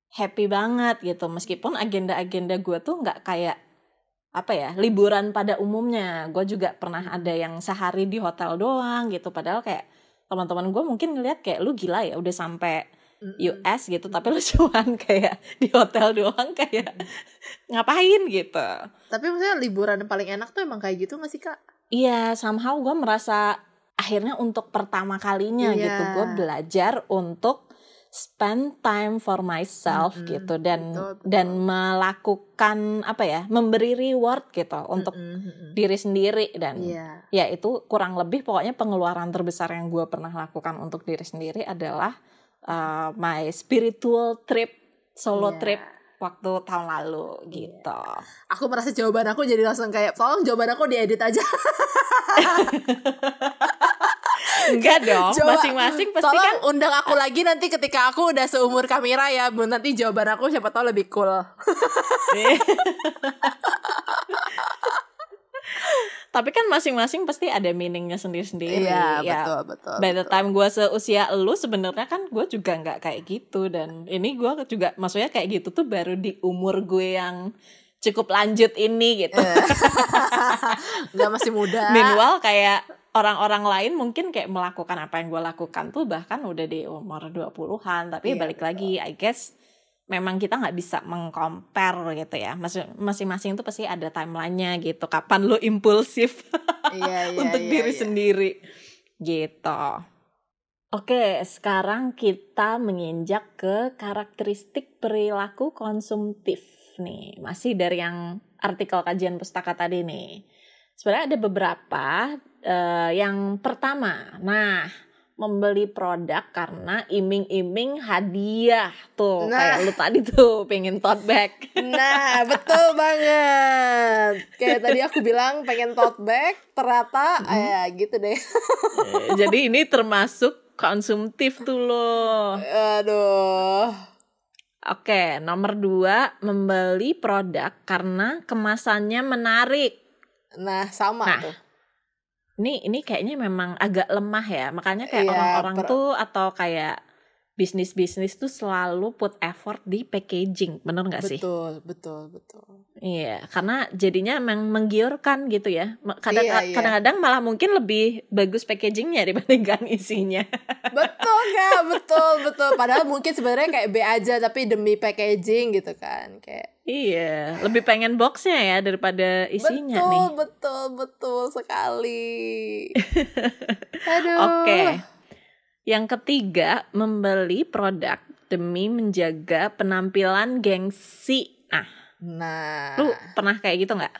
happy banget gitu meskipun agenda-agenda gue tuh nggak kayak apa ya liburan pada umumnya gue juga pernah ada yang sehari di hotel doang gitu padahal kayak teman-teman gue mungkin ngeliat kayak lu gila ya udah sampai. US gitu tapi lu cuman kayak di hotel doang kayak ngapain gitu Tapi maksudnya liburan yang paling enak tuh emang kayak gitu gak sih kak? Iya, somehow gue merasa akhirnya untuk pertama kalinya Iya. gitu gue belajar untuk spend time for myself Mm-mm. gitu dan Betul, betul. dan melakukan apa ya memberi reward gitu untuk Mm-mm, mm-mm. diri sendiri dan Iya. ya itu kurang lebih pokoknya pengeluaran terbesar yang gue pernah lakukan untuk diri sendiri adalah uh, my spiritual trip solo Iya. trip waktu tahun lalu gitu. Aku merasa jawaban aku jadi langsung kayak tolong jawaban aku diedit aja. Enggak dong, masing-masing pasti Tolong kan undang aku lagi nanti ketika aku udah seumur kamera ya, Bu. Nanti jawaban aku siapa tahu lebih cool. Tapi kan masing-masing pasti ada meaningnya sendiri-sendiri. Iya, ya. betul, betul. By the time gue seusia lu sebenarnya kan gue juga nggak kayak gitu dan ini gue juga maksudnya kayak gitu tuh baru di umur gue yang cukup lanjut ini gitu. Nggak masih muda. Meanwhile kayak orang-orang lain mungkin kayak melakukan apa yang gue lakukan tuh bahkan udah di umur 20-an tapi Iya, balik lagi I guess memang kita nggak bisa mengcompare gitu ya Masing- masing-masing tuh pasti ada timelinenya gitu kapan lo impulsif Iya, iya, untuk iya, diri iya. sendiri gitu Oke, sekarang kita menginjak ke karakteristik perilaku konsumtif nih. Masih dari yang artikel kajian pustaka tadi nih. Sebenarnya ada beberapa eh, yang pertama. Nah, membeli produk karena iming-iming hadiah tuh Nah. kayak lu tadi tuh pengen tote bag. Nah, betul banget. Kayak tadi aku bilang pengen tote bag, ternyata ya gitu deh. Eh, Jadi ini termasuk konsumtif tuh loh. Aduh. Oke, nomor dua membeli produk karena kemasannya menarik. Nah, sama Nah, tuh. Ini ini kayaknya memang agak lemah ya. Makanya kayak Iya, orang-orang per- tuh atau kayak bisnis-bisnis tuh selalu put effort di packaging, bener nggak sih? Betul, betul, betul. Iya, karena jadinya emang menggiurkan gitu ya. Kadang Iya, iya. kadang-kadang malah mungkin lebih bagus packagingnya dibandingkan isinya. Betul kak, betul betul. Padahal mungkin sebenarnya kayak B aja tapi demi packaging gitu kan, kayak. Iya, lebih pengen boxnya ya daripada isinya betul, nih. betul, betul sekali. Aduh. Oke. Yang ketiga, membeli produk demi menjaga penampilan gengsi. Nah, Nah, lu pernah kayak gitu nggak?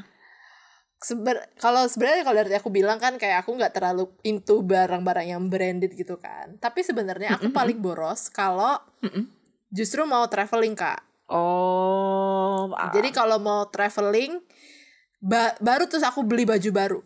Seben- kalau sebenarnya kalau dari aku bilang kan kayak aku nggak terlalu into barang-barang yang branded gitu kan. Tapi sebenarnya aku Mm-mm. paling boros kalau Mm-mm. justru mau traveling kak. Oh, ah. Jadi kalau mau traveling ba- baru terus aku beli baju baru.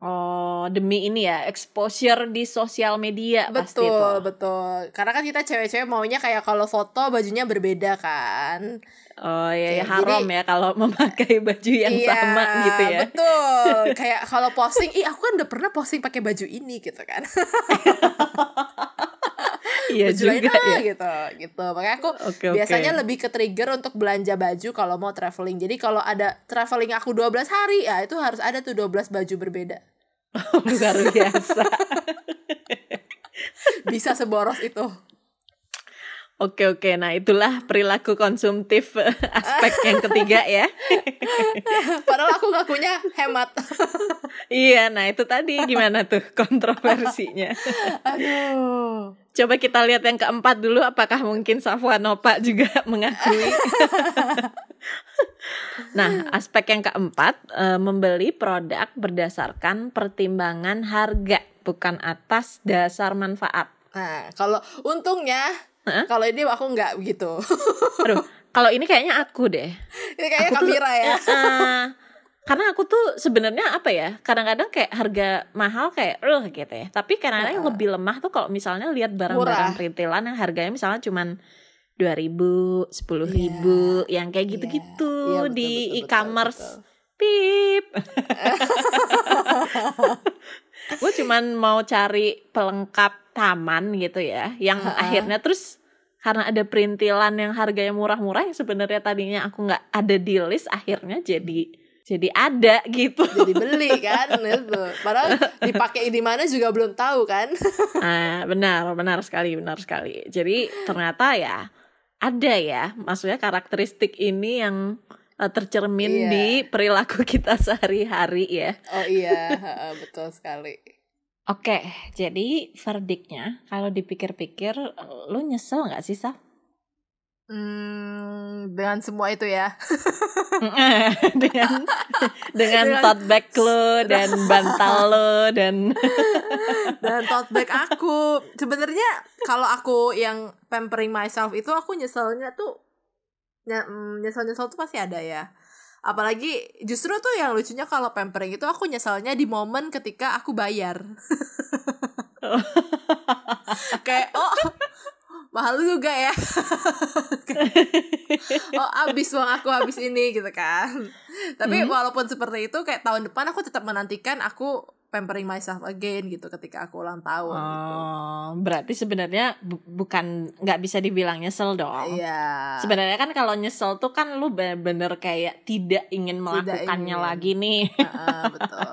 oh demi ini ya exposure di sosial media pasti betul betul. Karena kan kita cewek-cewek maunya kayak kalau foto bajunya berbeda kan. Oh ya, ya haram jadi- ya kalau memakai baju yang Iya, sama gitu ya. Betul. kayak kalau posting, ih aku kan udah pernah posting pakai baju ini gitu kan. Iya juga ah, ya. gitu gitu makanya aku oke. biasanya lebih ke trigger untuk belanja baju kalau mau traveling jadi kalau ada traveling aku 12 hari ya itu harus ada tuh 12 baju berbeda luar biasa. bisa seboros itu Oke oke, nah itulah perilaku konsumtif aspek yang ketiga ya. padahal aku ngakunya hemat Iya, nah itu tadi gimana tuh kontroversinya. aduh Coba kita lihat yang keempat dulu, apakah mungkin Safwan Opa juga mengakui. nah, aspek yang keempat, eh, membeli produk berdasarkan pertimbangan harga, bukan atas dasar manfaat. nah kalau untungnya Kalau ini aku nggak begitu. Aduh, kalau ini kayaknya aku deh. ini kayaknya Aku tuh- Kamira ya. Eh, karena aku tuh sebenarnya apa ya kadang-kadang kayak harga mahal kayak eh gitu ya. Tapi kadang-kadang yang Heeh. lebih lemah tuh kalau misalnya lihat barang-barang perintilan yang harganya misalnya cuman dua ribu sepuluh ribu yang kayak gitu-gitu Iya, betul, di e-commerce. pip. Gue cuman mau cari pelengkap taman gitu ya yang Heeh. akhirnya terus karena ada perintilan yang harganya murah-murah yang sebenarnya tadinya aku nggak ada di list akhirnya jadi jadi ada gitu. Jadi beli kan itu padahal dipakai di mana juga belum tahu kan. Nah benar benar sekali benar sekali. Jadi ternyata ya ada ya maksudnya karakteristik ini yang eh, tercermin Iya. di perilaku kita sehari-hari ya. Oh iya betul sekali Oke, jadi verdiknya kalau dipikir-pikir, lu nyesel nggak sih, Saf? Hmm, dengan semua itu ya. dengan dengan Dengan- tote bag lo dan bantal lo dan Dan tote bag aku. Sebenarnya kalau aku yang pampering myself itu aku nyeselnya tuh mm, nyesel-nyesel tuh pasti ada ya apalagi justru tuh yang lucunya kalau pampering itu aku nyeselnya di momen ketika aku bayar. Kayak oh mahal juga ya. Oh habis uang aku habis ini gitu kan. Tapi Hmm. walaupun seperti itu kayak tahun depan aku tetap menantikan aku pampering myself again gitu ketika aku ulang tahun gitu. Oh, berarti sebenarnya bu- bukan nggak bisa dibilang nyesel dong. Iya. Sebenarnya kan kalau nyesel tuh kan lu bener-bener kayak tidak ingin melakukannya ingin. lagi nih. Heeh, betul.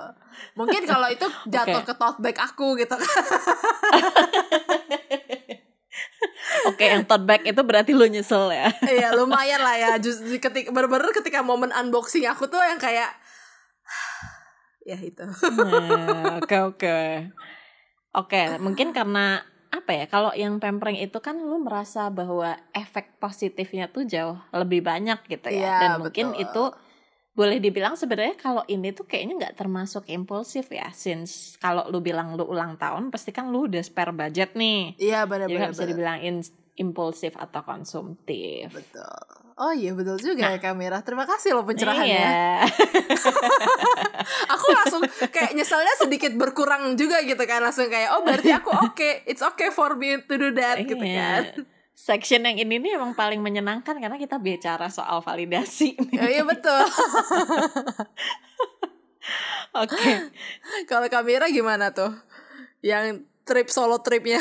Mungkin kalau itu jatuh Oke. ke tote bag aku gitu kan. Oke, yang tote bag itu berarti lu nyesel ya. Iya, lumayan lah ya. Just ketika bener-bener ketika momen unboxing aku tuh yang kayak ya itu. Nah, Oke, oke. Oke, mungkin karena apa ya? Kalau yang pampering itu kan lu merasa bahwa efek positifnya tuh jauh lebih banyak gitu ya. Iya, Dan mungkin betul. itu boleh dibilang sebenarnya kalau ini tuh kayaknya nggak termasuk impulsif ya. Since kalau lu bilang lu ulang tahun, pasti kan lu udah spare budget nih. Iya, benar-benar. bisa dibilang in- impulsif atau konsumtif. Betul. Oh iya betul juga ya kamera. Terima kasih loh pencerahannya. Iya. Aku langsung kayak nyeselnya sedikit berkurang juga gitu kan. Langsung kayak oh berarti aku oke. It's okay for me to do that gitu Iya. kan. Section yang ini nih emang paling menyenangkan karena kita bicara soal validasi. Oh, iya betul. Oke. Kalau kamera gimana tuh? Yang trip solo tripnya.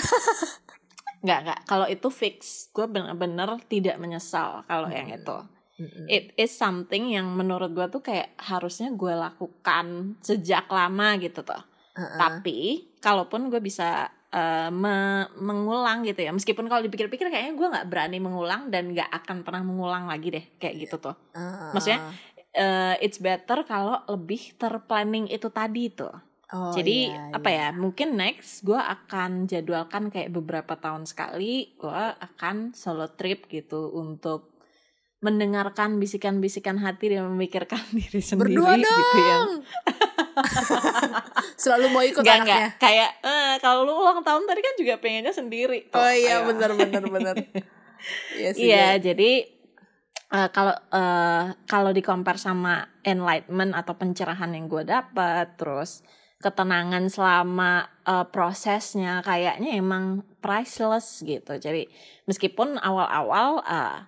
Nggak, nggak. Kalau itu fix. Gue bener-bener tidak menyesal kalau yang Hmm. itu. It is something yang menurut gue tuh kayak harusnya gue lakukan sejak lama gitu tuh. Heeh. Tapi kalaupun gue bisa eh, me- mengulang gitu ya, meskipun kalau dipikir-pikir kayaknya gue nggak berani mengulang dan nggak akan pernah mengulang lagi deh kayak gitu tuh. Heeh. Maksudnya, Eh, it's better kalau lebih terplanning itu tadi tuh. Oh, Jadi iya, apa iya. ya? Mungkin next gue akan jadwalkan kayak beberapa tahun sekali gue akan solo trip gitu untuk mendengarkan bisikan-bisikan hati dan memikirkan diri sendiri Berdua gitu ya. dong. Selalu mau ikut anaknya. enggak kayak eh, kalau lu ulang tahun tadi kan juga pengennya sendiri. tuh. Oh iya benar benar benar. Iya sih. Iya, jadi eh, kalau eh, kalau di compare sama enlightenment atau pencerahan yang gue dapat, terus ketenangan selama eh, prosesnya kayaknya emang priceless gitu. Jadi meskipun awal-awal eh,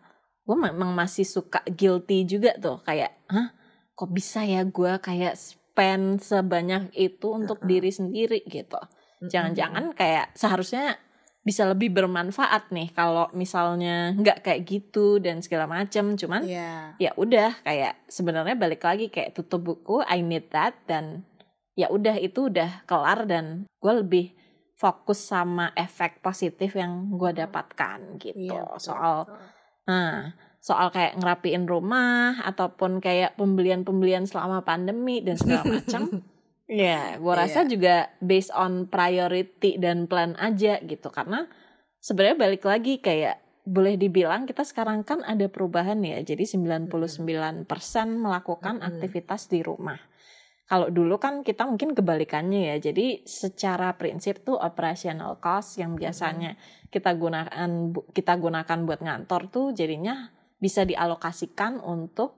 gue memang masih suka guilty juga tuh, kayak, hah, kok bisa ya gue kayak spend sebanyak itu untuk Uh-uh. diri sendiri gitu. Jangan-jangan kayak seharusnya bisa lebih bermanfaat nih kalau misalnya nggak kayak gitu dan segala macem cuman Iya. ya udah kayak sebenarnya balik lagi kayak tutup buku I need that dan ya udah itu udah kelar dan gue lebih fokus sama efek positif yang gue dapatkan gitu Iya, betul, soal nah soal kayak ngerapiin rumah ataupun kayak pembelian-pembelian selama pandemi dan segala macam Ya, gua rasa Iya. juga based on priority dan plan aja gitu karena sebenarnya balik lagi kayak boleh dibilang kita sekarang kan ada perubahan ya. Jadi 99% melakukan aktivitas di rumah. Kalau dulu kan kita mungkin kebalikannya ya. Jadi secara prinsip tuh operational cost yang biasanya kita gunakan kita gunakan buat ngantor tuh jadinya bisa dialokasikan untuk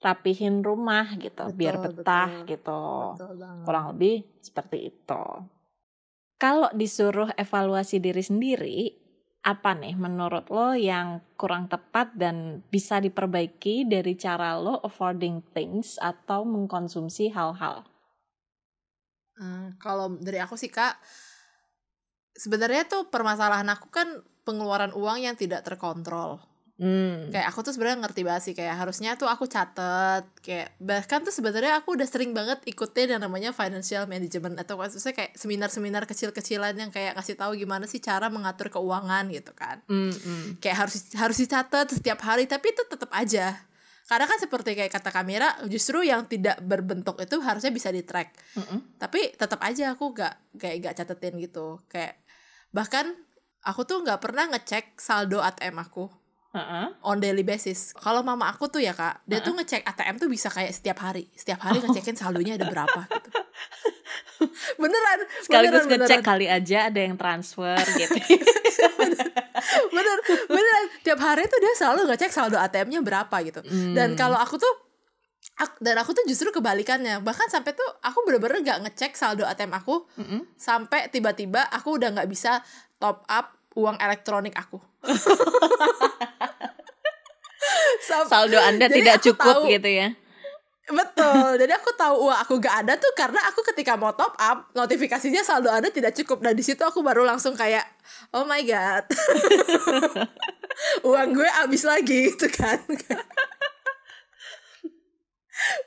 rapihin rumah gitu biar Betul, betah betul. gitu Betul banget. kurang lebih seperti itu. Kalau disuruh evaluasi diri sendiri, apa nih menurut lo yang kurang tepat dan bisa diperbaiki dari cara lo affording things atau mengkonsumsi hal-hal? Hmm, kalau dari aku sih kak, sebenarnya tuh permasalahan aku kan pengeluaran uang yang tidak terkontrol. Hmm. Kayak aku tuh sebenarnya ngerti banget sih kayak harusnya tuh aku catet kayak bahkan tuh sebenarnya aku udah sering banget ikutin yang namanya financial management atau maksudnya kayak seminar-seminar kecil-kecilan yang kayak kasih tahu gimana sih cara mengatur keuangan gitu kan. Hmm, hmm. Kayak harus harus dicatat setiap hari tapi itu tetap aja. Karena kan seperti kayak kata kamera justru yang tidak berbentuk itu harusnya bisa di track. Mm-mm. Tapi tetap aja aku gak kayak gak catetin gitu. Kayak bahkan aku tuh nggak pernah ngecek saldo ATM aku Uh-uh. on daily basis. Kalau mama aku tuh ya kak, dia tuh ngecek ATM tuh bisa kayak setiap hari, setiap hari ngecekin saldonya ada berapa gitu. beneran, Sekaligus beneran, ngecek beneran. kali aja ada yang transfer gitu. bener bener tiap hari tuh dia selalu ngecek saldo ATM-nya berapa gitu Hmm. dan kalau aku tuh ak- dan aku tuh justru kebalikannya bahkan sampai tuh aku bener-bener gak ngecek saldo ATM aku Mm-mm. sampai tiba-tiba aku udah nggak bisa top up uang elektronik aku Sam- saldo anda Jadi tidak cukup tahu- gitu ya Betul. Jadi aku tahu uang aku gak ada tuh karena aku ketika mau top up notifikasinya saldo Anda tidak cukup. Dan di situ aku baru langsung kayak oh my god. uang gue habis lagi gitu kan.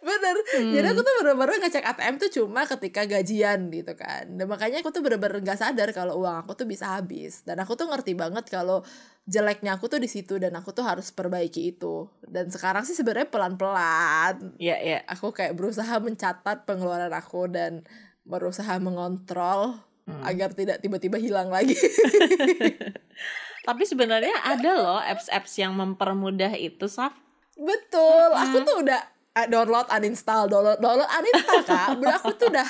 Bener. Jadi aku tuh bener-bener ngecek ATM tuh cuma ketika gajian gitu kan. Dan makanya aku tuh bener-bener gak sadar kalau uang aku tuh bisa habis. Dan aku tuh ngerti banget kalau jeleknya aku tuh di situ Dan aku tuh harus perbaiki itu. Dan sekarang sih sebenarnya pelan-pelan. Ya ya aku kayak berusaha mencatat pengeluaran aku dan berusaha mengontrol Hmm. agar tidak tiba-tiba hilang lagi. tapi sebenarnya ada loh apps-apps yang mempermudah itu Saf. Betul, aku tuh udah download uninstall, download download uninstall kak. Bener aku tuh udah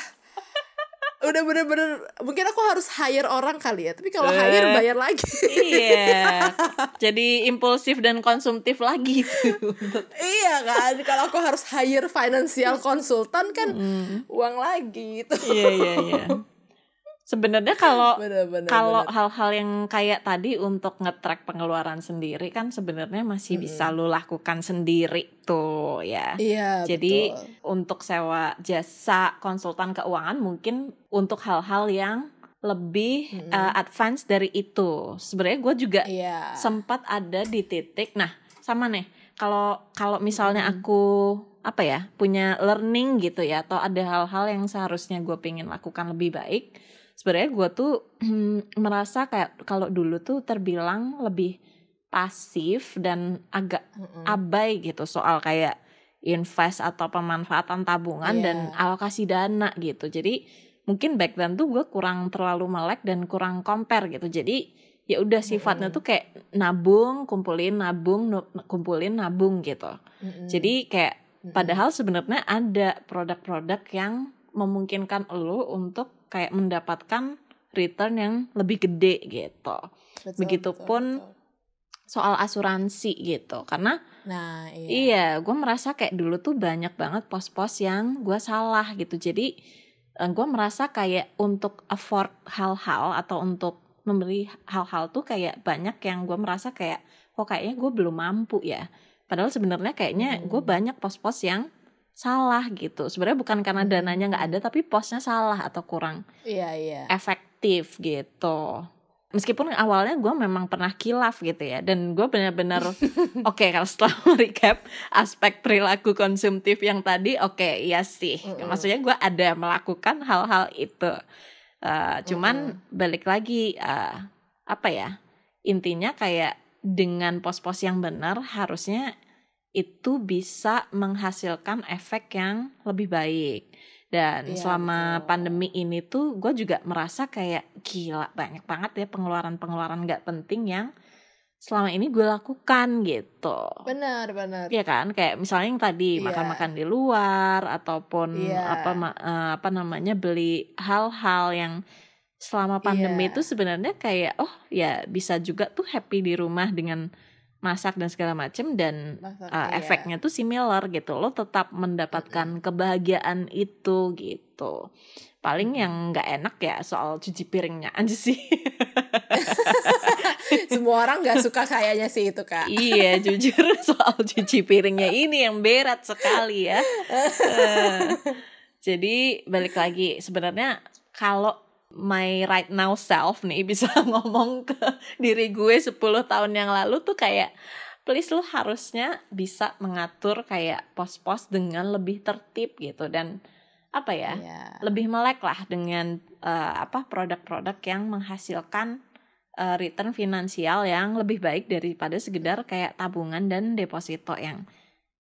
udah bener-bener mungkin aku harus hire orang kali ya. Tapi kalau Eh. hire bayar lagi. iya jadi impulsif dan konsumtif lagi tuh iya kan, kalau aku harus hire financial consultant kan Hmm. uang lagi itu. iya iya iya sebenarnya kalau kalau hal-hal yang kayak tadi untuk nge-track pengeluaran sendiri kan sebenarnya masih bisa lu lakukan sendiri tuh ya. iya, Jadi betul. untuk sewa jasa konsultan keuangan mungkin untuk hal-hal yang lebih Mm-mm. uh, advance dari itu. Sebenarnya gue juga iya. sempat ada di titik. Nah, sama nih. Kalau kalau misalnya Mm-mm. aku apa ya punya learning gitu ya, atau ada hal-hal yang seharusnya gue pengen lakukan lebih baik. Sebenarnya gue tuh merasa kayak kalau dulu tuh terbilang lebih pasif dan agak Mm-mm. abai gitu soal kayak invest atau pemanfaatan tabungan Iya. dan alokasi dana gitu. Jadi mungkin back then tuh gue kurang terlalu melek dan kurang compare gitu. Jadi ya udah sifatnya Mm-mm. tuh kayak nabung, kumpulin, nabung, kumpulin, nabung gitu. Mm-mm. Jadi kayak Mm-mm. padahal sebenarnya ada produk-produk yang memungkinkan lo untuk kayak mendapatkan return yang lebih gede gitu. Betul, begitupun betul, betul. Soal asuransi gitu. Karena Nah, iya. Iya, gue merasa kayak dulu tuh banyak banget pos-pos yang gue salah gitu. Jadi gue merasa kayak untuk afford hal-hal atau untuk membeli hal-hal tuh kayak banyak yang gue merasa kayak kok kayaknya gue belum mampu ya. Padahal sebenarnya kayaknya Hmm. gue banyak pos-pos yang salah gitu. Sebenarnya bukan karena dananya nggak ada, tapi posnya salah atau kurang Iya, iya. efektif gitu. Meskipun awalnya gue memang pernah kilaf gitu ya, dan gue benar-benar oke kalau setelah recap aspek perilaku konsumtif yang tadi, oke iya sih, Mm-mm. maksudnya gue ada melakukan hal-hal itu, Eh, cuman balik lagi eh, apa ya intinya kayak dengan pos-pos yang benar harusnya itu bisa menghasilkan efek yang lebih baik. Dan Iya, selama betul. pandemi ini tuh gue juga merasa kayak gila banyak banget ya pengeluaran-pengeluaran gak penting yang selama ini gue lakukan gitu. Benar, benar. Iya kan, kayak misalnya yang tadi Iya. makan-makan di luar ataupun Iya. apa eh, apa namanya beli hal-hal yang selama pandemi Iya. itu sebenarnya kayak oh ya bisa juga tuh happy di rumah dengan masak dan segala macem dan Masak, uh, iya. efeknya tuh similar gitu. Lo tetap mendapatkan kebahagiaan itu gitu. Paling yang nggak enak ya soal cuci piringnya aja sih. Semua orang nggak suka kayaknya sih itu, Kak. iya jujur soal cuci piringnya ini yang berat sekali ya. Eh, jadi balik lagi sebenarnya kalau my right now self nih bisa ngomong ke diri gue 10 tahun yang lalu tuh kayak please lu harusnya bisa mengatur kayak pos-pos dengan lebih tertib gitu dan apa ya Iya. lebih melek lah dengan eh, apa produk-produk yang menghasilkan eh, return finansial yang lebih baik daripada sekedar kayak tabungan dan deposito yang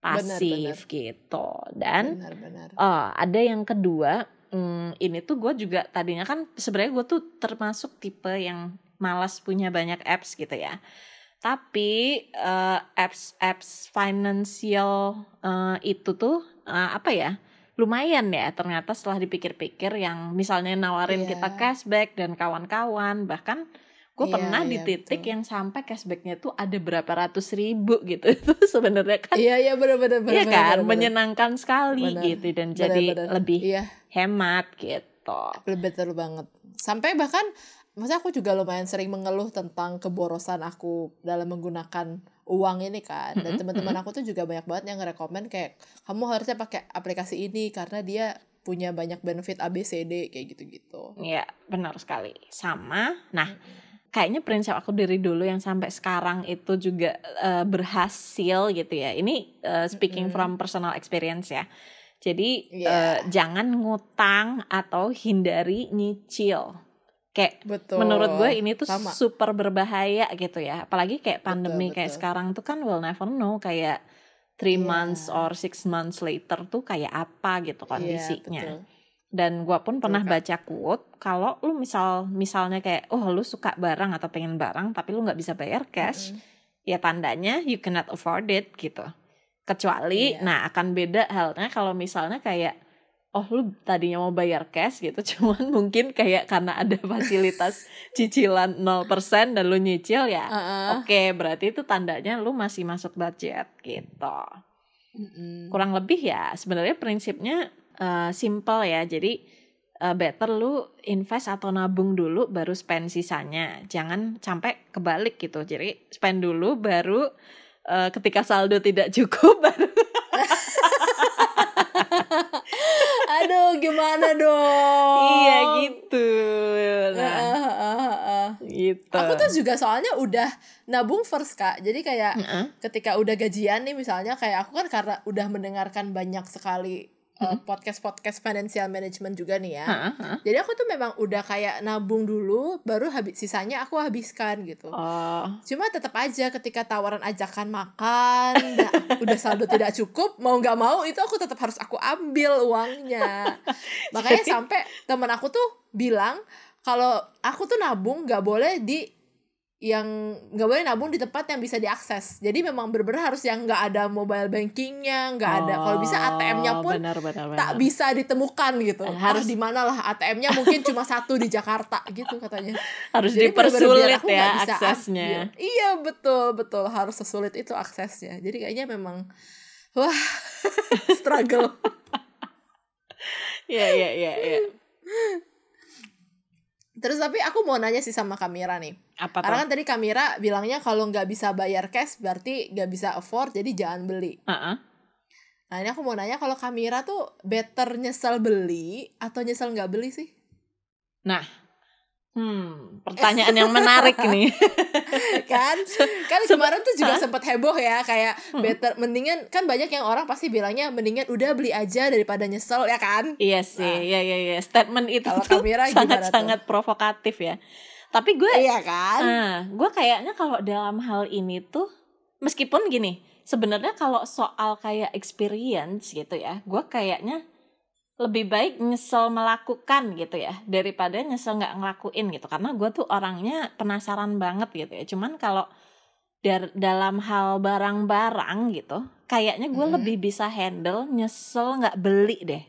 pasif gitu dan Benar-benar. oh ada yang kedua hmm, ini tuh gue juga tadinya kan sebenarnya gue tuh termasuk tipe yang malas punya banyak apps gitu ya tapi eh, apps apps financial eh, itu tuh eh, apa ya lumayan ya ternyata setelah dipikir-pikir yang misalnya nawarin Iya. kita cashback dan kawan-kawan bahkan gue Iya, pernah di iya, titik betul. yang sampai cashbacknya tuh ada berapa ratus ribu gitu itu sebenarnya kan Iya iya benar-benar Iya kan menyenangkan sekali Benar. gitu dan jadi Benar-benar. lebih Iya, hemat gitu. betul banget. Sampai bahkan maksudnya aku juga lumayan sering mengeluh tentang keborosan aku dalam menggunakan uang ini kan. Dan teman-teman aku tuh juga banyak banget yang ngerekomen kayak kamu harusnya pakai aplikasi ini karena dia punya banyak benefit ABCD kayak gitu-gitu. Iya benar sekali sama. Nah kayaknya prinsip aku dari dulu yang sampai sekarang itu juga eh, berhasil gitu ya. Ini eh, speaking Mm-mm. from personal experience ya. Jadi Iya. eh, jangan ngutang atau hindari nyicil. Kayak Betul. menurut gue ini tuh Sama. super berbahaya gitu ya. Apalagi kayak pandemi Betul, kayak betul. sekarang tuh kan we'll never know kayak three Iya. months or six months later tuh kayak apa gitu Iya, kondisinya. betul. Dan gua pun pernah baca quote kalau lu misal misalnya kayak oh lu suka barang atau pengen barang tapi lu nggak bisa bayar cash, Mm-mm. ya tandanya you cannot afford it gitu. Kecuali Iya. nah akan beda halnya kalau misalnya kayak oh lu tadinya mau bayar cash gitu cuman mungkin kayak karena ada fasilitas cicilan 0% dan lu nyicil ya. Uh-uh. Oke, berarti itu tandanya lu masih masuk budget gitu Mm-mm. kurang lebih ya sebenarnya prinsipnya eh, simple ya jadi eh, better lu invest atau nabung dulu baru spend sisanya jangan sampai kebalik gitu jadi spend dulu baru eh, ketika saldo tidak cukup baru Aduh, gimana dong? iya gitu nah Ah, ah, ah, ah. gitu Aku tuh juga soalnya udah nabung first kak. Jadi kayak Heeh. ketika udah gajian nih misalnya kayak aku kan karena udah mendengarkan banyak sekali uh, podcast-podcast financial management juga nih ya. Heeh, heeh. Jadi aku tuh memang udah kayak nabung dulu, baru habis sisanya aku habiskan gitu. oh Cuma tetap aja ketika tawaran ajakan makan, udah saldo tidak cukup, mau nggak mau itu aku tetap harus aku ambil uangnya. Makanya sampai temen aku tuh bilang kalau aku tuh nabung nggak boleh di yang nggak boleh nabung di tempat yang bisa diakses. Jadi memang bener-bener harus yang nggak ada mobile bankingnya, nggak ada. Kalau bisa ATM-nya Oh, pun benar, benar, tak benar. bisa ditemukan gitu. Eh, Harus di mana lah ATM-nya mungkin cuma satu di Jakarta gitu katanya. harus Jadi dipersulit aku ya nggak bisa aksesnya ambil. Iya betul betul harus sesulit itu aksesnya. Jadi kayaknya memang wah struggle. Iya iya iya iya. Terus tapi aku mau nanya sih sama Kamira nih. Apa Karena kan tadi Kamira bilangnya kalau nggak bisa bayar cash berarti nggak bisa afford jadi jangan beli. Heeh. Nah ini aku mau nanya kalau Kamira tuh better nyesel beli atau nyesel nggak beli sih? Hmm, pertanyaan yang menarik nih. kan kan kemarin tuh juga sempat heboh ya kayak Hmm. better mendingan kan banyak yang orang pasti bilangnya mendingan udah beli aja daripada nyesel ya kan iya sih, Nah. iya iya iya. Statement itu Kalau tuh sangat-sangat provokatif ya. Tapi gue iya kan ah, gue kayaknya kalau dalam hal ini tuh meskipun gini, sebenarnya kalau soal kayak experience gitu ya, gue kayaknya lebih baik nyesel melakukan gitu ya daripada nyesel nggak ngelakuin gitu karena gue tuh orangnya penasaran banget gitu ya cuman kalau dar- dalam hal barang-barang gitu kayaknya gue Mhm. lebih bisa handle nyesel nggak beli deh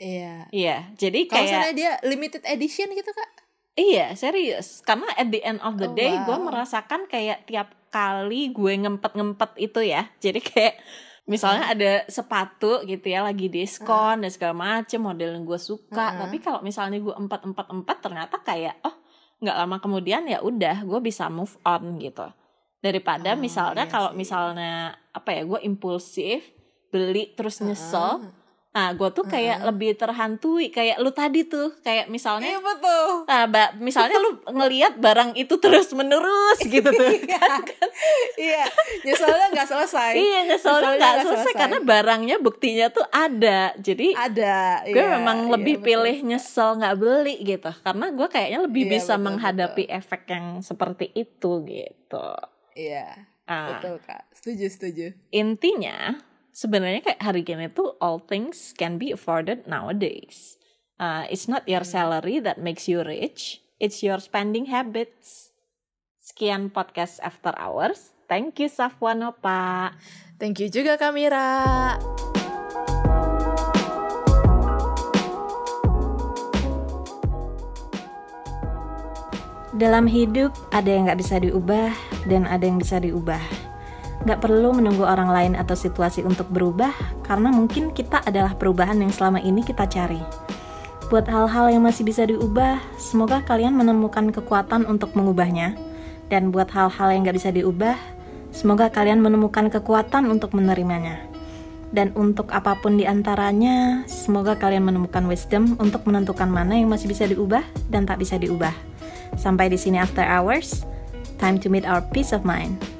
iya iya jadi kalau kayak misalnya dia limited edition gitu kak Iya, serius. Karena at the end of the Oh, day, gue wow. merasakan kayak tiap kali gue ngempet-ngempet itu ya. Jadi kayak misalnya ada sepatu gitu ya lagi diskon dan segala macem model yang gue suka. Heeh. Tapi kalau misalnya gue empat empat empat ternyata kayak oh nggak lama kemudian ya udah gue bisa move on gitu. Daripada Oh, misalnya iya kalau misalnya apa ya gue impulsif beli terus nyesel. Heeh. Nah gue tuh kayak Heeh. lebih terhantui kayak lu tadi tuh kayak misalnya iya betul Nah, ba- misalnya lu ngelihat barang itu terus menerus gitu tuh. Iya. iya nyeselnya nggak selesai iya, nyeselnya nggak selesai selesai. karena barangnya buktinya tuh ada. Jadi ada gue iya, memang iya, lebih betul. pilih nyesel nggak beli gitu. Karena gue kayaknya lebih Iya, bisa betul, menghadapi efek yang seperti itu gitu. iya Nah, betul kak setuju setuju intinya sebenarnya kayak hari gini tuh all things can be afforded nowadays. Uh, it's not your salary that makes you rich, it's your spending habits. Sekian podcast After Hours. Thank you Safwanopa. thank you juga Kamira Dalam hidup ada yang gak bisa diubah dan ada yang bisa diubah. Gak perlu menunggu orang lain atau situasi untuk berubah karena mungkin kita adalah perubahan yang selama ini kita cari. Buat hal-hal yang masih bisa diubah, semoga kalian menemukan kekuatan untuk mengubahnya. Dan buat hal-hal yang gak bisa diubah, semoga kalian menemukan kekuatan untuk menerimanya. Dan untuk apa pun di antaranya, semoga kalian menemukan wisdom untuk menentukan mana yang masih bisa diubah dan tak bisa diubah. Sampai di sini after hours. Time to meet our peace of mind.